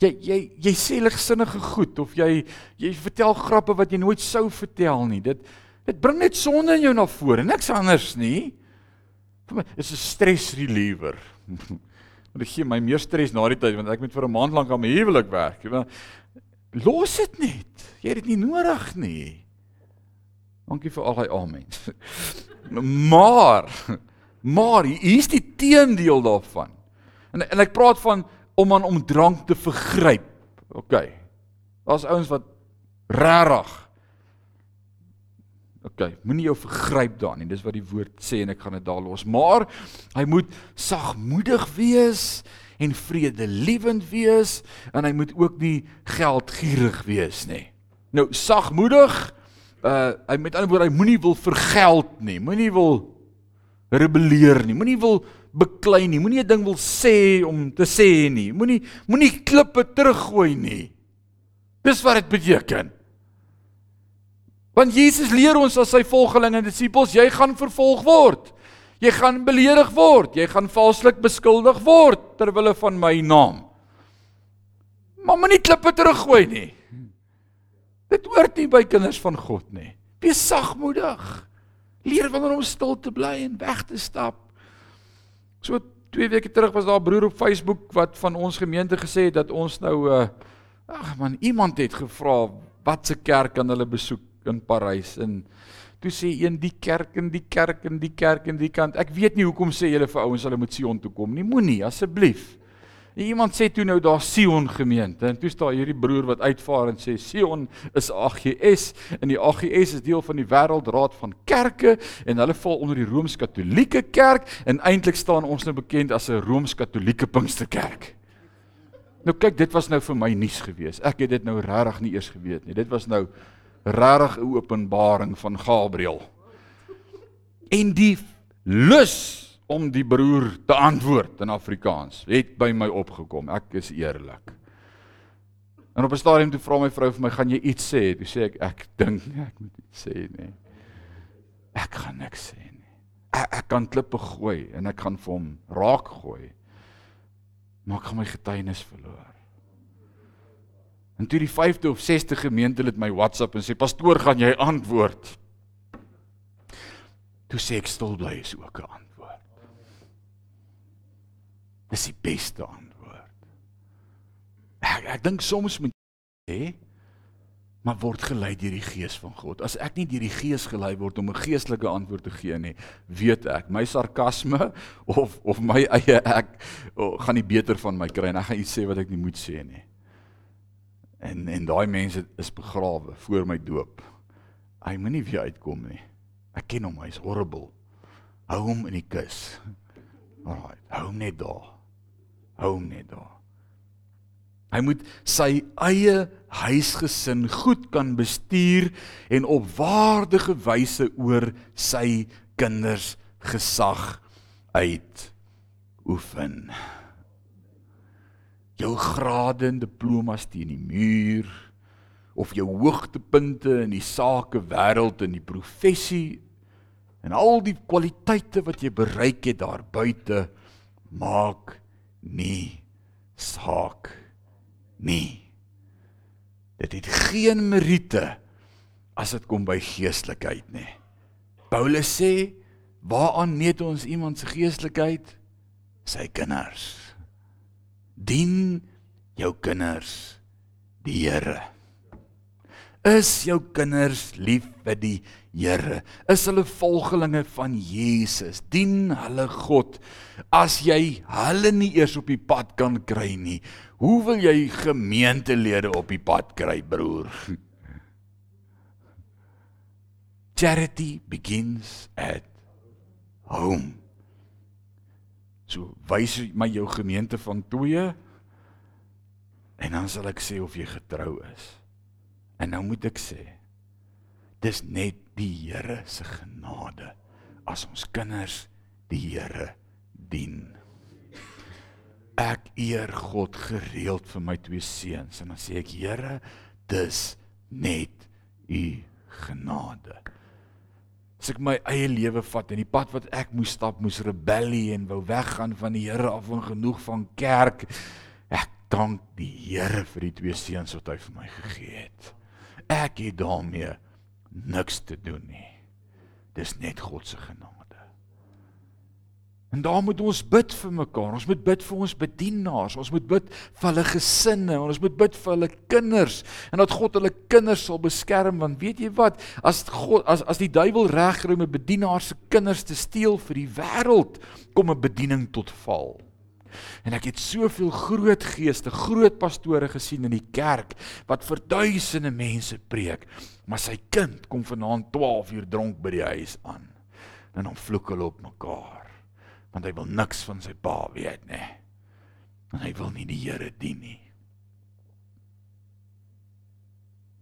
Jy jy jy sê ligsinnige goed of jy jy vertel grappe wat jy nooit sou vertel nie. Dit dit bring net sonde in jou na vore, niks anders nie. Vir my is 'n stress reliever. Want dit gee my meer stres na die tyd want ek moet vir 'n maand lank aan my huwelik werk. Jy weet, los dit net. Jy het dit nie nodig nie. Dankie vir al daai amen. maar maar hier is die teendeel daarvan. En en ek praat van om aan om drank te vergryp. OK. Daar's ouens wat rarig. OK, moenie jou vergryp daarin nie. Dis wat die woord sê en ek gaan dit daar los. Maar hy moet sagmoedig wees en vredelewend wees en hy moet ook nie geldgierig wees nie. Nou sagmoedig uh hy met ander woorde hy moenie wil vergeld nie. Moenie wil rebelleer nie. Moenie wil beklei nie. Moenie 'n ding wil sê om te sê nie. Moenie moenie klippe teruggooi nie. Dis wat dit beteken. Want Jesus leer ons as sy volgelinge en disippels, jy gaan vervolg word. Jy gaan beledig word. Jy gaan valslik beskuldig word ter wille van my naam. Maar moenie klippe teruggooi nie. Dit hoort nie by kinders van God nie. Wees sagmoedig. Leer wanneer om stil te bly en weg te stap. So 2 weke terug was daar 'n broer op Facebook wat van ons gemeente gesê het dat ons nou uh ag man, iemand het gevra wat se kerk kan hulle besoek in Parys en toe sê een die kerk en die kerk en die kerk en die kant. Ek weet nie hoekom sê julle vir ouens hulle moet Sion toe kom nie. Moenie asseblief. Iemand sê toe nou daar Sion gemeente en toe staan hierdie broer wat uitvaar en sê Sion is AGS en die AGS is deel van die wêreldraad van kerke en hulle val onder die Rooms-Katolieke kerk en eintlik staan ons nou bekend as 'n Rooms-Katolieke Pinksterkerk. Nou kyk, dit was nou vir my nuus gewees. Ek het dit nou regtig nie eers geweet nie. Dit was nou regtig 'n openbaring van Gabriël. En die lus om die broer te antwoord in Afrikaans het by my opgekom. Ek is eerlik. En op 'n stadium toe vra my vrou vir my, "Gaan jy iets sê?" Toe sê ek, "Ek dink nie ek moet iets sê nie. Ek gaan niks sê nie. Ek, ek kan klippe gooi en ek gaan vir hom raak gooi. Maar ek gaan my getuienis verloor." En toe die 5de of 6de gemeente het my WhatsApp en sê, "Pastoor, gaan jy antwoord?" Toe sê ek, "Stil bly is ook 'n antwoord." Dis die beste antwoord. Ek ek dink soms moet hè maar word gelei deur die gees van God. As ek nie deur die gees gelei word om 'n geestelike antwoord te gee nie, weet ek, my sarkasme of of my eie ek oh, gaan nie beter van my kry en ek gaan iets sê wat ek nie moet sê nie. En en daai mense is begrawe voor my doop. Hy moenie weer uitkom nie. Ek ken hom, hy's horrible. Hou hom in die kus. Alraai, hou hom net daar hou net daar. Hy moet sy eie huisgesin goed kan bestuur en op waardige wyse oor sy kinders gesag uit oefen. Jou grade en diplomas teen die muur of jou hoogtepunte in die sake wêreld en die professie en al die kwaliteite wat jy bereik het daar buite maak nie saak nie. Dit het geen meriete as dit kom by geestelikheid nie. Paulus sê, waaraan meet ons iemand se geestelikheid? Sy kinders. Dien jou kinders die Here. Is jou kinders lief vir die Here? Is hulle volgelinge van Jesus? Dien hulle God? As jy hulle nie eers op die pad kan kry nie, hoe wil jy gemeentelede op die pad kry, broer? Charity begins at home. So wys my jou gemeente van twee en dan sal ek sê of jy getrou is. En nou moet ek sê, dis net die Here se genade as ons kinders die Here dien. Ek eer God gereeld vir my twee seuns en dan sê ek Here, dis net u genade. as ek my eie lewe vat en die pad wat ek moes stap moes rebellie en wou weggaan van die Here af en genoeg van kerk ek dank die Here vir die twee seuns wat hy vir my gegee het ek het daarmee niks te doen nie dis net God se genade En daar moet ons bid vir mekaar. Ons moet bid vir ons bedienaars. Ons moet bid vir hulle gesinne. Ons moet bid vir hulle kinders en dat God hulle kinders sal beskerm want weet jy wat? As God as as die duiwel regkry om 'n bedienaar se kinders te steel vir die wêreld, kom 'n bediening tot val. En ek het soveel groot geeste, groot pastore gesien in die kerk wat vir duisende mense preek, maar sy kind kom vanaand 12 uur dronk by die huis aan. Dan vloek hulle op mekaar want hy wil niks van sy pa weet nê. En hy wil nie die Here dien nie.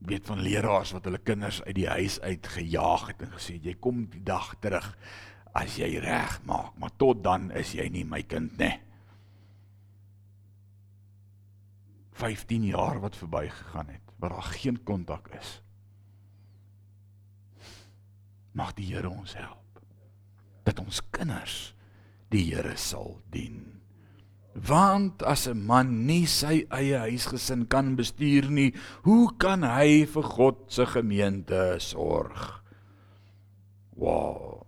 Weet van leraars wat hulle kinders uit die huis uit gejaag het en gesê jy kom die dag terug as jy reg maak, maar tot dan is jy nie my kind nê. 15 jaar wat verbygegaan het waar daar geen kontak is. Mag die Here ons help dat ons kinders die Here sal dien. Want as 'n man nie sy eie huisgesin kan bestuur nie, hoe kan hy vir God se gemeente sorg? Wow.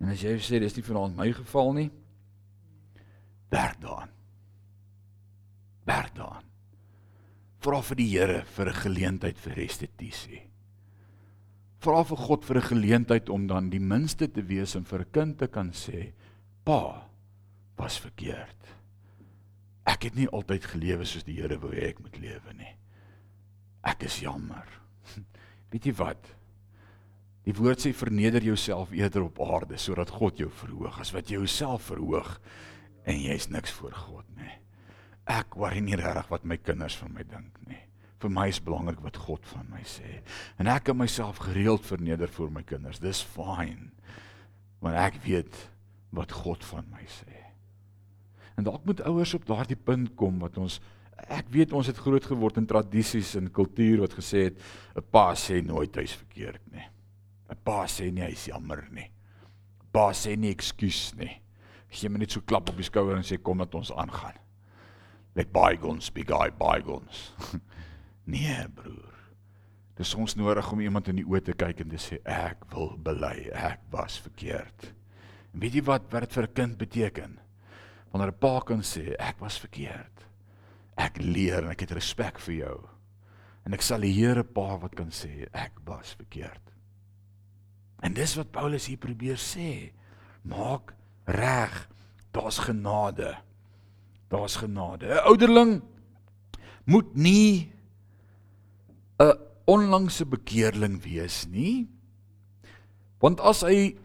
En as jy sê dis nie vanaand my geval nie, werk daaraan. Werk daaraan. Vra vir die Here vir 'n geleentheid vir restituisie vra vir God vir 'n geleentheid om dan die minste te wees en vir 'n kind te kan sê, "Pa, was verkeerd. Ek het nie altyd gelewe soos die Here wou hê ek moet lewe nie. Ek is jammer." Weet jy wat? Die woord sê verneder jouself eerder op aarde sodat God jou verhoog as wat jy jouself verhoog en jy's niks voor God nie. Ek worry nie regtig wat my kinders van my dink nie vir my is belangrik wat God van my sê. En ek kan myself gereeld verneder voor my kinders. Dis fyn. Want ek weet wat God van my sê. En dalk moet ouers op daardie punt kom wat ons ek weet ons het groot geword in tradisies en kultuur wat gesê het 'n pa sê nooit hy's verkeerd nie. 'n Pa sê nie hy's jammer nie. Pa sê nie ekskuus nie. Gee my net so klap op die skouer en sê kom dat ons aangaan. Let bygones be bygones. Nee, broer. Dis ons nodig om iemand in die oë te kyk en te sê ek wil bely, ek was verkeerd. En weet jy wat wat dit vir 'n kind beteken? Wanneer 'n pa kan sê ek was verkeerd. Ek leer en ek het respek vir jou. En ek sal die Here pa wat kan sê ek was verkeerd. En dis wat Paulus hier probeer sê. Maak reg. Daar's genade. Daar's genade. 'n Ouderling moet nie 'n onlangse bekeerling wees nie. Want as hy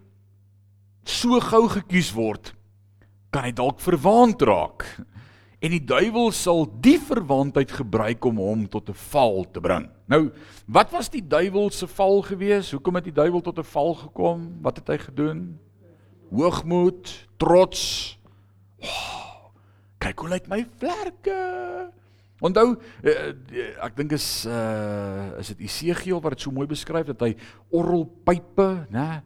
so gou gekies word, kan hy dalk verwaand raak. En die duiwel sal die verwaandheid gebruik om hom tot 'n val te bring. Nou, wat was die duiwel se val gewees? Hoekom het die duiwel tot 'n val gekom? Wat het hy gedoen? Hoogmoed, trots. Oh, kyk hoe lyk my vlerke. Onthou uh, ek dink is uh is dit Esegiel wat dit so mooi beskryf dat hy orrelpype, né?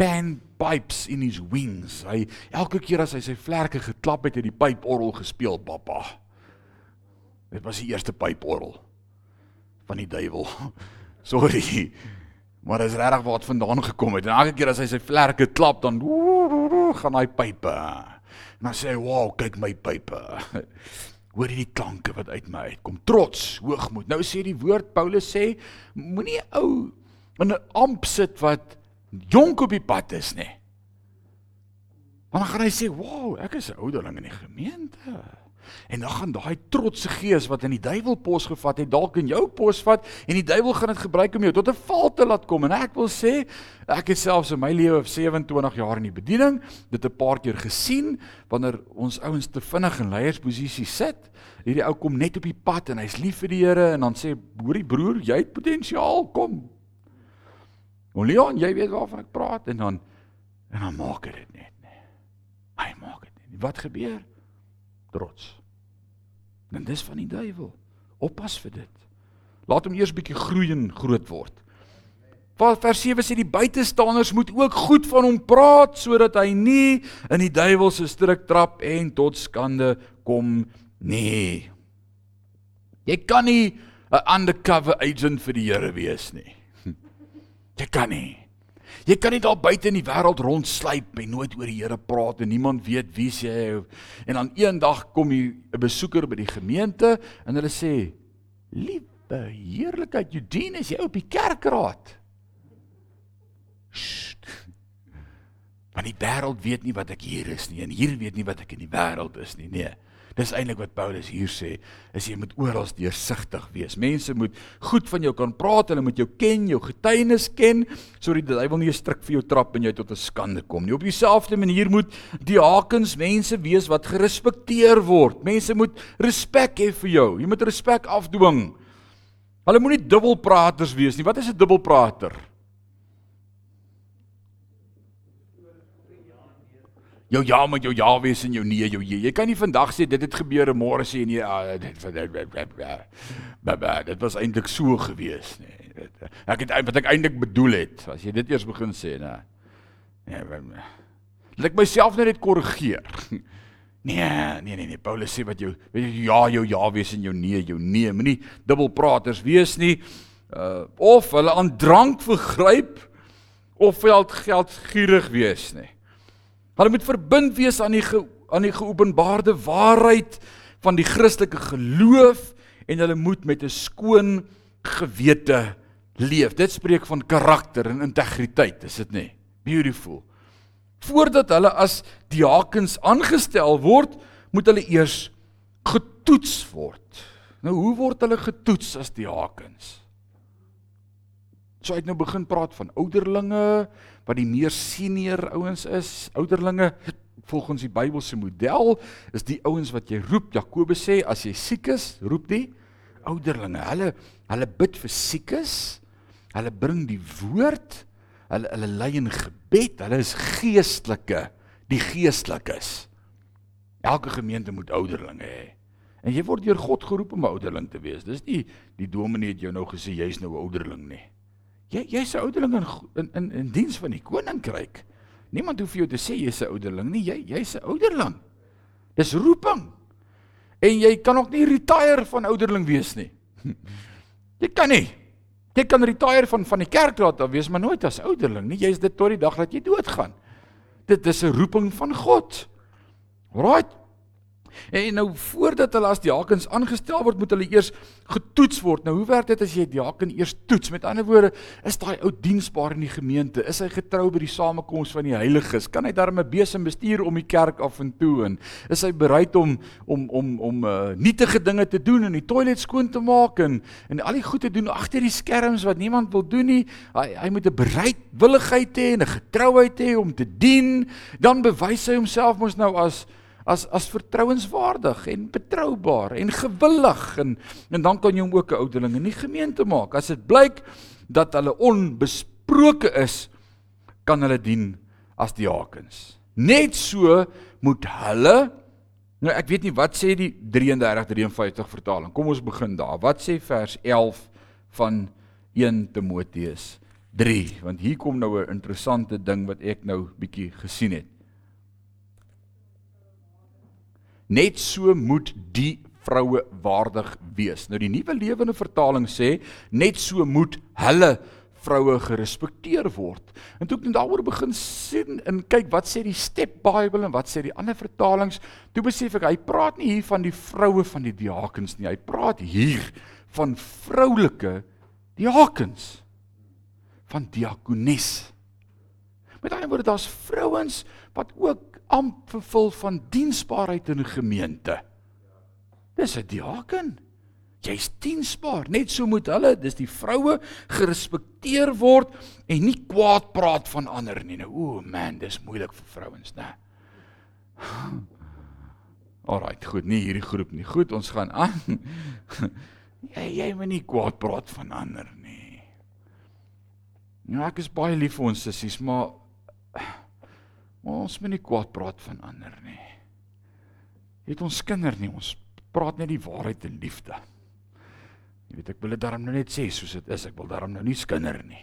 Pan pipes in his wings. Hy elke keer as hy sy vlerke geklap het, het die pyporrel gespeel, pappa. Dit was die eerste pyporrel van die duiwel. Sorry. Maar dit is regtig waar dit vandaan gekom het. En elke keer as hy sy vlerke klap, dan gaan hy pype. En dan sê hy, "Wow, kyk my pype." hoor jy die klanke wat uit my uitkom trots hoogmoed nou sê die woord Paulus sê moenie ou in 'n amp sit wat jonk op die pad is nê want dan gaan hy sê wow ek is 'n ouderling in die gemeente En dan gaan daai trotse gees wat in die duiwel pos gevat het, dalk in jou pos vat en die duiwel gaan dit gebruik om jou tot 'n val te laat kom. En ek wil sê, ek het selfs in my lewe of 27 jaar in die bediening dit 'n paar keer gesien wanneer ons ouens te vinnig in leiersposisie sit. Hierdie ou kom net op die pad en hy's lief vir die Here en dan sê, "Hoorie broer, jy het potensiaal, kom." O Leon, jy weet waarvan ek praat en dan en dan maak hy dit net, nee. Hy maak dit net. Wat gebeur? Trots. En dis van die duiwel. Oppas vir dit. Laat hom eers bietjie groei en groot word. Vers 7 sê die buitestanders moet ook goed van hom praat sodat hy nie in die duiwel se struik trap en tot skande kom nie. Jy kan nie 'n undercover agent vir die Here wees nie. Jy kan nie. Jy kan nie daar buite in die wêreld rondsluip en nooit oor die Here praat en niemand weet wie jy en dan eendag kom jy 'n besoeker by die gemeente en hulle sê: "Liewe heerlikheid, Eugene, is jy op die kerkraad?" Want die wêreld weet nie wat ek hier is nie en hier weet nie wat ek in die wêreld is nie. Nee. Dis eintlik wat Paulus hier sê, is jy moet oral deursigtig wees. Mense moet goed van jou kan praat, hulle moet jou ken, jou getuienis ken, sodat die duiwel nie 'n stryk vir jou trap en jy tot 'n skande kom nie. Op dieselfde manier moet diakens mense wees wat gerespekteer word. Mense moet respek hê vir jou. Jy moet respek afdwing. Hulle moenie dubbelpraters wees nie. Wat is 'n dubbelprater? Jou ja met jou ja wees en jou nee jou nee. Jy kan nie vandag sê dit het gebeur en môre sê nee, ah, dit dit was eintlik so gewees. Nee. Ek het wat ek eintlik bedoel het, as jy dit eers begin sê nê. Nee, laat ek myself net korrigeer. Nee, nee nee nee, Paulus sê wat jou ja jou ja wees en jou nee jou nee, moenie dubbelpraters wees nie. Uh of hulle aan drank vergryp of geld geldgierig wees nie. Hulle moet verbind wees aan die ge, aan die geopenbaarde waarheid van die Christelike geloof en hulle moet met 'n skoon gewete leef. Dit spreek van karakter en integriteit, is dit nie? Beautiful. Voordat hulle as diakens aangestel word, moet hulle eers getoets word. Nou hoe word hulle getoets as diakens? So uit nou begin praat van ouderlinge, wat die meer senior ouens is, ouderlinge volgens die Bybelse model, is die ouens wat jy roep. Jakobus sê as jy siek is, roep die ouderlinge. Hulle hulle bid vir siekes. Hulle bring die woord. Hulle hulle lei in gebed. Hulle is geestelike, die geestelikes. Elke gemeente moet ouderlinge hê. En jy word deur God geroep om 'n ouderling te wees. Dis nie die dominee het jou nou gesê jy's nou 'n ouderling nie. Jy jy's 'n ouderling in in in, in diens van die koninkryk. Niemand hoef jou te sê jy's 'n ouderling nie. Jy jy's 'n ouderling. Dis roeping. En jy kan ook nie retire van ouderling wees nie. Jy kan nie. Jy kan retire van van die kerk laat af wees, maar nooit as ouderling nie. Jy's dit tot die dag dat jy doodgaan. Dit is 'n roeping van God. Right? En nou voordat hulle as diakens aangestel word, moet hulle eers getoets word. Nou hoe werk dit as jy diaken eers toets? Met ander woorde, is daai ou diensbaar in die gemeente? Is hy getrou by die samekoms van die heiliges? Kan hy daarmee besem bestuur om die kerk af en toe en is hy bereid om om om om uh, nietige dinge te doen en die toilet skoon te maak en en al die goed te doen agter die skerms wat niemand wil doen nie? Hy hy moet 'n bereidwilligheid hê en 'n getrouheid hê om te dien. Dan bewys hy homself mos nou as as as vertrouenswaardig en betroubaar en gewillig en en dan kan jy hom ook 'n ouderling in die gemeente maak. As dit blyk dat hulle onbesproke is, kan hulle dien as diakens. Net so moet hulle Nou ek weet nie wat sê die 33 53 vertaling. Kom ons begin daar. Wat sê vers 11 van 1 Timoteus 3? Want hier kom nou 'n interessante ding wat ek nou bietjie gesien het. Net so moet die vroue waardig wees. Nou die nuwe lewende vertaling sê net so moet hulle vroue gerespekteer word. En toe ek net daaroor begin sien en kyk wat sê die Step Bible en wat sê die ander vertalings, toe besef ek hy praat nie hier van die vroue van die diakens nie. Hy praat hier van vroulike diakens van diakonis. Met ander woorde daar's vrouens wat ook amp vervul van diensbaarheid in 'n gemeente. Dis 'n diaken. Jy's diensbaar. Net so moet hulle, dis die vroue gerespekteer word en nie kwaad praat van ander nie. Nou, o man, dis moeilik vir vrouens, né? Alraait, goed, nie hierdie groep nie. Goed, ons gaan aan. jy jy moet nie kwaad praat van ander nie. Ja, ek is baie lief vir ons sissies, Maar ons moet nie kwaad praat van ander nie. Het ons kinders nie, ons praat net die waarheid in liefde. Jy weet ek wil dit daarom nou net sê soos dit is. Ek wil daarom nou nie skinder nie.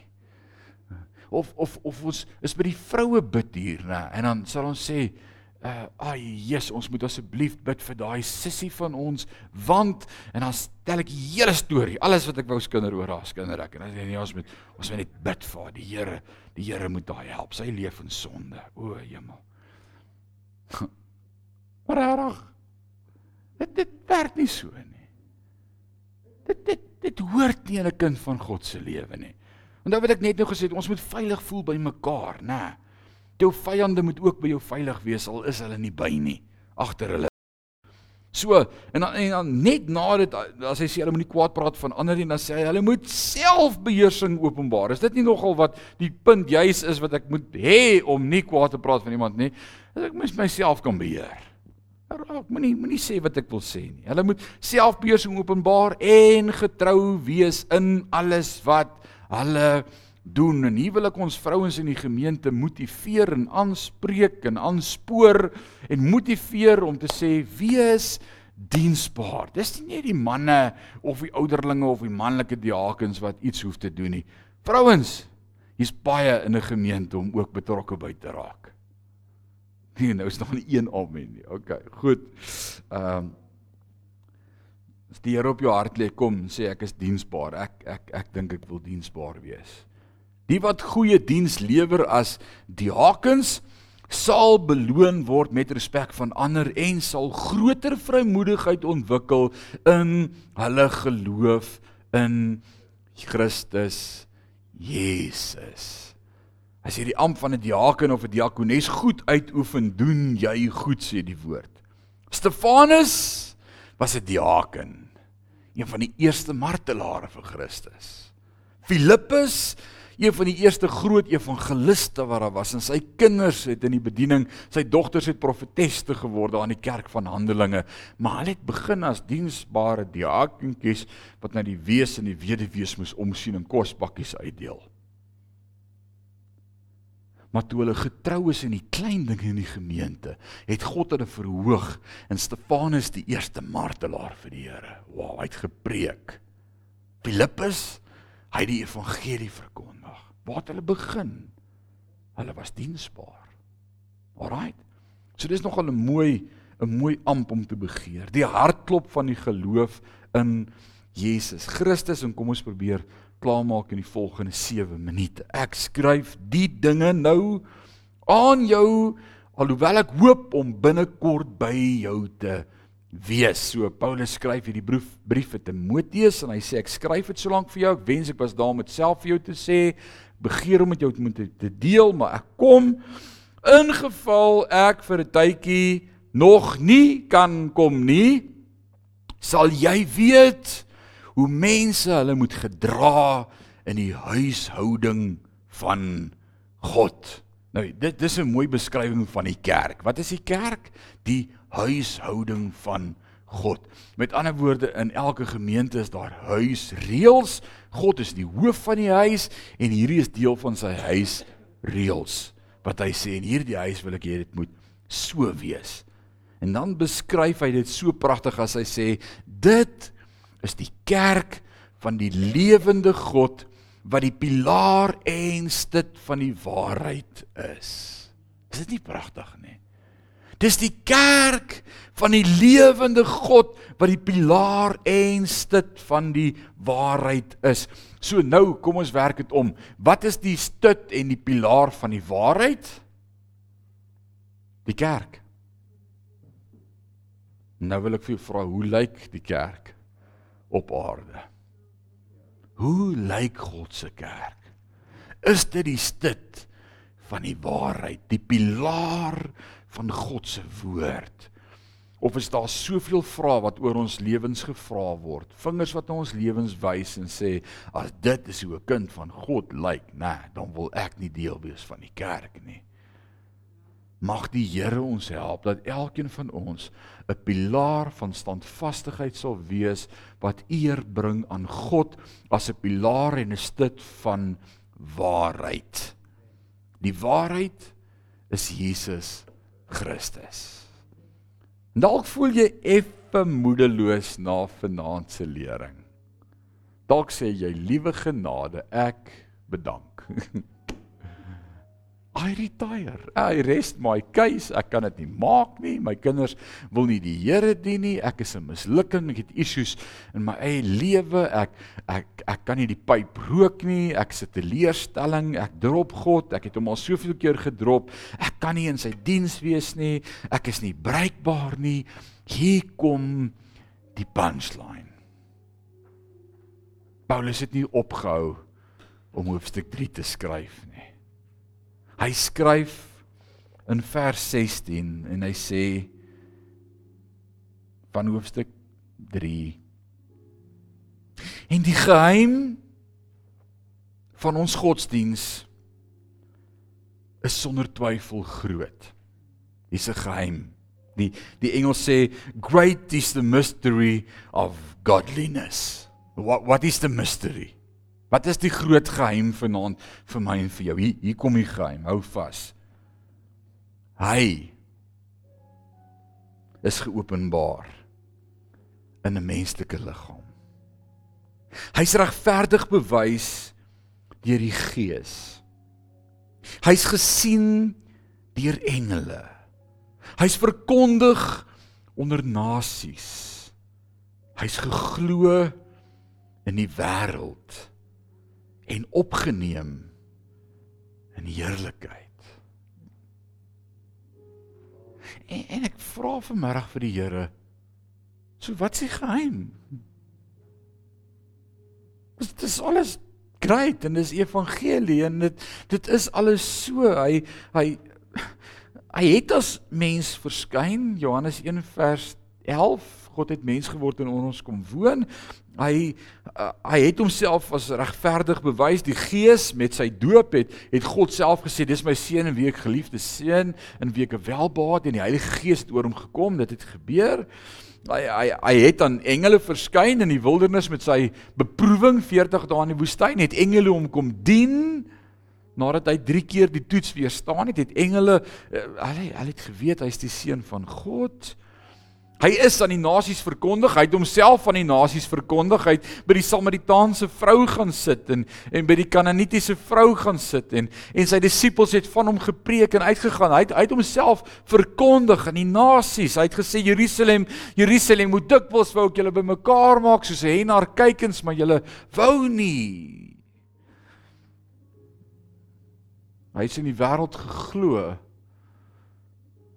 Of of of ons is by die vroue bid hier, nê, en dan sal ons sê uh ai Jesus ons moet asseblief bid vir daai sissie van ons want en dan stel ek die hele storie alles wat ek wou skinder oor haar skinder ek. En dan sê nee ons moet ons moet net bid vir haar. Die Here die Here moet haar help. Sy leef in sonde. O hemel. Maar reg dit dit werk nie so nie. Dit dit dit hoort nie in 'n kind van God se lewe nie. Dan wat ek net nou gesê het ons moet veilig voel by mekaar nê nee. Jou vyande moet ook by jou veilig wees al is hulle nie by nie agter hulle. So en dan, en dan net na dit as hy sê hulle moenie kwaad praat van ander nie dan sê hy hulle moet selfbeheersing openbaar. Is dit nie nogal wat die punt juis is wat ek moet hê om nie kwaad te praat van iemand nie? Dat ek mis myself kan beheer. Ek moenie moenie sê wat ek wil sê nie. Hulle moet selfbeheersing openbaar en getrou wees in alles wat hulle doen en hier wil ek ons vrouens in die gemeente motiveer en aanspreek en aanspoor en motiveer om te sê wees diensbaar. Dis nie net die manne of die ouderlinge of die manlike diakens wat iets hoef te doen nie. Vrouens, hier's baie in 'n gemeente om ook betrokke by te raak. Nee, nou is nog nie een amen nie. OK, goed. Ehm um, As die Here op jou hart lê, kom sê ek is diensbaar. Ek ek ek dink ek wil diensbaar wees. Die wat goeie diens lewer as diakens sal beloon word met respek van ander en sal groter vrymoedigheid ontwikkel in hulle geloof in Christus Jesus. As jy die amp van 'n diaken of 'n diakones goed uitoefen, doen jy goed sê die woord. Stefanus was 'n diaken, een van die eerste martelare vir Christus. Filippus een van die eerste groot evangeliste wat daar was en sy kinders het in die bediening, sy dogters het profeteste geword aan die kerk van Handelinge, maar hulle het begin as diensbare diakentjies wat na die wees en die weduwees moes omsien en kospakkies uitdeel. Maar toe hulle getrou is in die klein dinge in die gemeente, het God hulle verhoog en Stefanus die eerste martelaar vir die Here. Wow, hy het gepreek. Filippus, hy het die evangelie verkondig. Waar het hulle begin? Hulle was diensbaar. Alraai. So dis nogal 'n mooi 'n mooi amp om te begeer. Die hartklop van die geloof in Jesus Christus en kom ons probeer klaarmaak in die volgende 7 minute. Ek skryf die dinge nou aan jou alhoewel ek hoop om binnekort by jou te wees. So Paulus skryf hierdie brief brief vir Timoteus en hy sê ek skryf dit so lank vir jou. Ek wens ek was daar om dit self vir jou te sê begeer om met jou te, te deel, maar ek kom in geval ek vir 'n tydjie nog nie kan kom nie, sal jy weet hoe mense hulle moet gedra in die huishouding van God. Nou dit dis 'n mooi beskrywing van die kerk. Wat is die kerk? Die huishouding van God. Met ander woorde in elke gemeente is daar huisreëls. God is die hoof van die huis en hierdie is deel van sy huisreëls. Wat hy sê en hierdie huis wil ek hê dit moet so wees. En dan beskryf hy dit so pragtig as hy sê dit is die kerk van die lewende God wat die pilaar en stit van die waarheid is. Is dit nie pragtig nie? Dis die kerk van die lewende God wat die pilaar en stit van die waarheid is. So nou, kom ons werk dit om. Wat is die stit en die pilaar van die waarheid? Die kerk. Nou wil ek vir jou vra, hoe lyk die kerk op aarde? Hoe lyk God se kerk? Is dit die stit van die waarheid, die pilaar van God se woord? Of is daar soveel vrae wat oor ons lewens gevra word? Vingers wat na ons lewens wys en sê as dit is hoe 'n kind van God lyk, nê, nee, dan wil ek nie deel wees van die kerk nie. Mag die Here ons help dat elkeen van ons 'n pilaar van standvastigheid sal wees wat eer bring aan God as 'n pilaar en 'n stit van waarheid. Die waarheid is Jesus Christus. Dalk voel jy effe moedeloos na vanaand se lering. Dalk sê jy liewe genade, ek bedank. I retire. I rest my case. Ek kan dit nie maak nie. My kinders wil nie die Here dien nie. Ek is 'n mislukking. Ek het issues in my eie lewe. Ek ek ek kan nie die pyp rook nie. Ek sit 'n leerstelling. Ek drop God. Ek het hom al soveel keer gedrop. Ek kan nie in sy diens wees nie. Ek is nie bruikbaar nie. Hier kom die punchline. Paulus het nie opgehou om hoofstuk 3 te skryf nie. Hy skryf in vers 16 en hy sê van hoofstuk 3 En die geheim van ons godsdiens is sonder twyfel groot. Dis 'n geheim. Die die Engels sê great is the mystery of godliness. What what is the mystery? Wat is die groot geheim vanaand vir my en vir jou? Hier hier kom die geheim. Hou vas. Hy is geopenbaar in 'n menslike liggaam. Hy's regverdig bewys deur die Gees. Hy's gesien deur engele. Hy's verkondig onder nasies. Hy's geglo in die wêreld en opgeneem in heerlikheid. En, en ek vra vanmiddag vir die Here, so wat is die geheim? Dit is alles great en dis evangelie en dit dit is alles so hy hy hy het as mens verskyn Johannes 1 vers 11 God het mens geword en onder ons kom woon. Hy uh, hy het homself as regverdig bewys. Die Gees met sy doop het het God self gesê dis my seun en wie ek geliefde seun en wie ek welbaat en die Heilige Gees het oor hom gekom. Dit het gebeur. Hy hy hy het aan engele verskyn in die wildernis met sy beproewing 40 dae in die woestyn. Het engele hom kom dien nadat hy 3 keer die toets weerstaan het. Het engele uh, hulle hulle het geweet hy's die seun van God. Hy is aan die nasies verkondig, hy het homself aan die nasies verkondig. Hy het by die Samaritaanse vrou gaan sit en en by die Kanaanitiese vrou gaan sit en en sy disippels het van hom gepreek en uitgegaan. Hy het hy het homself verkondig aan die nasies. Hy het gesê Jerusalem, Jerusalem moet dikwels wou ek julle bymekaar maak soos 'n hen haar kykens, maar julle wou nie. Hy het in die wêreld geglo.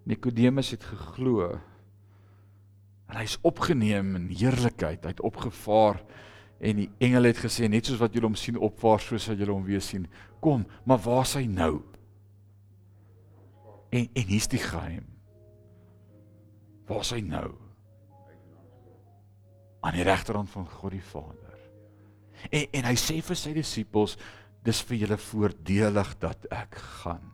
Nikodemus het geglo. En hy's opgeneem in heerlikheid. Hy't opgevaar en die engele het gesê net soos wat julle hom sien opvaar, so sal julle hom weer sien. Kom, maar waar is hy nou? En en hier's die geheim. Waar is hy nou? Aan die regterhand van God die Vader. En en hy sê vir sy disippels, dis vir julle voordelig dat ek gaan.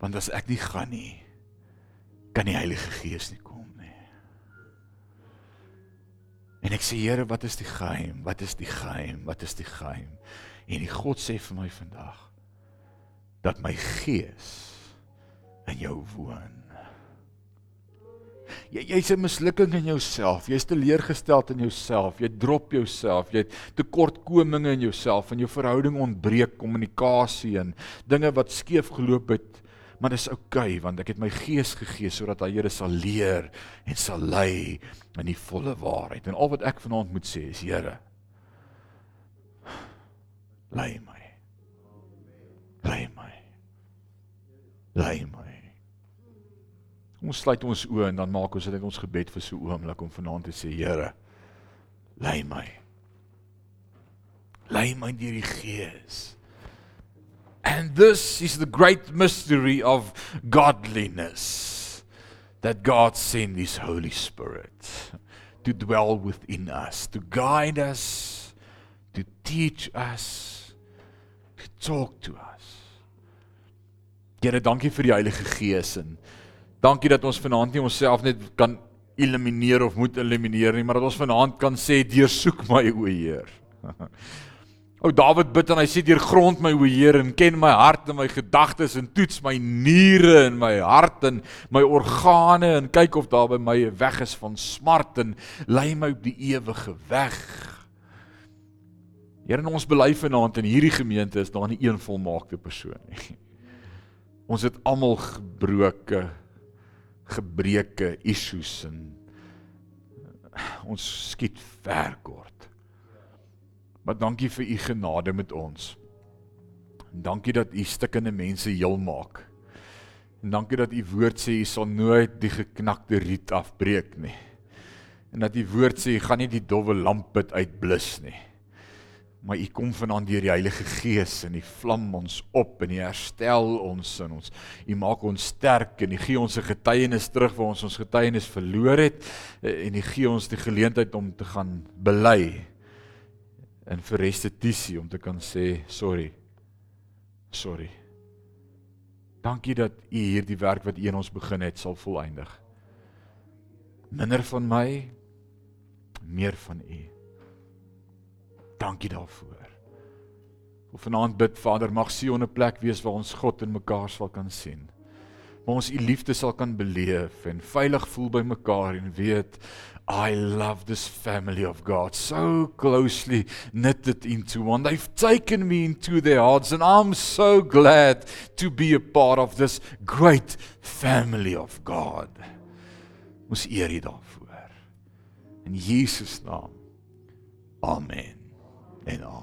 Want as ek nie gaan nie, kan die Heilige Gees nie kom nie. En ek sê Here, wat is die geheim? Wat is die geheim? Wat is die geheim? En die God sê vir my vandag dat my Gees in jou woon. Jy jy's 'n mislukking in jouself. Jy's teleurgesteld in jouself. Jy drop jouself. Jy het tekortkominge in jouself en jou verhouding ontbreek kommunikasie en dinge wat skeef geloop het maar dis oukei okay, want ek het my gees gegee sodat hy Here sal leer en sal lei in die volle waarheid. En al wat ek vanaand moet sê is Here lei my. Lei my. Lei my. Ons sluit ons oë en dan maak ons dit ons gebed vir so 'n oomblik om vanaand te sê Here lei my. Lei my deur die Gees. And this is the great mystery of godliness that God sent His Holy Spirit to dwell within us, to guide us, to teach us, to talk to us. Here, dankie vir die Heilige Gees en dankie dat ons vanaand nie onsself net kan elimineer of moet elimineer nie, maar dat ons vanaand kan sê deursoek my o Heer. O Dawid bid en hy sê deur grond my o Heer en ken my hart en my gedagtes en toets my niere en my hart en my organe en kyk of daar by my 'n weg is van smart en lei my op die ewige weg. Here ons belyf vanaand in hierdie gemeente is daar nie een volmaakte persoon nie. Ons het almal gebroke gebreke issues en ons skiet ver kort. Maar dankie vir u genade met ons. En dankie dat u stikkende mense heel maak. En dankie dat u woord sê u sal nooit die geknakte riet afbreek nie. En dat u woord sê u gaan nie die dowwe lamp uitblus nie maar u kom vanaand deur die Heilige Gees en u vlam ons op en u herstel ons in ons. U maak ons sterk en u gee ons 'n getuienis terug waar ons ons getuienis verloor het en u gee ons die geleentheid om te gaan bely en vir restituisie om te kan sê sorry. Sorry. Dankie dat u hierdie werk wat u in ons begin het sal volëindig. Minder van my, meer van u. Dankie daarvoor. Of vanaand bid Vader, mag Sion 'n plek wees waar ons God in mekaar sal kan sien. Waar ons u liefde sal kan beleef en veilig voel by mekaar en weet I love this family of God so closely knitted into one. They've taken me into their hearts and I'm so glad to be a part of this great family of God. Ons eer U daarvoor. In Jesus naam. Amen. en al.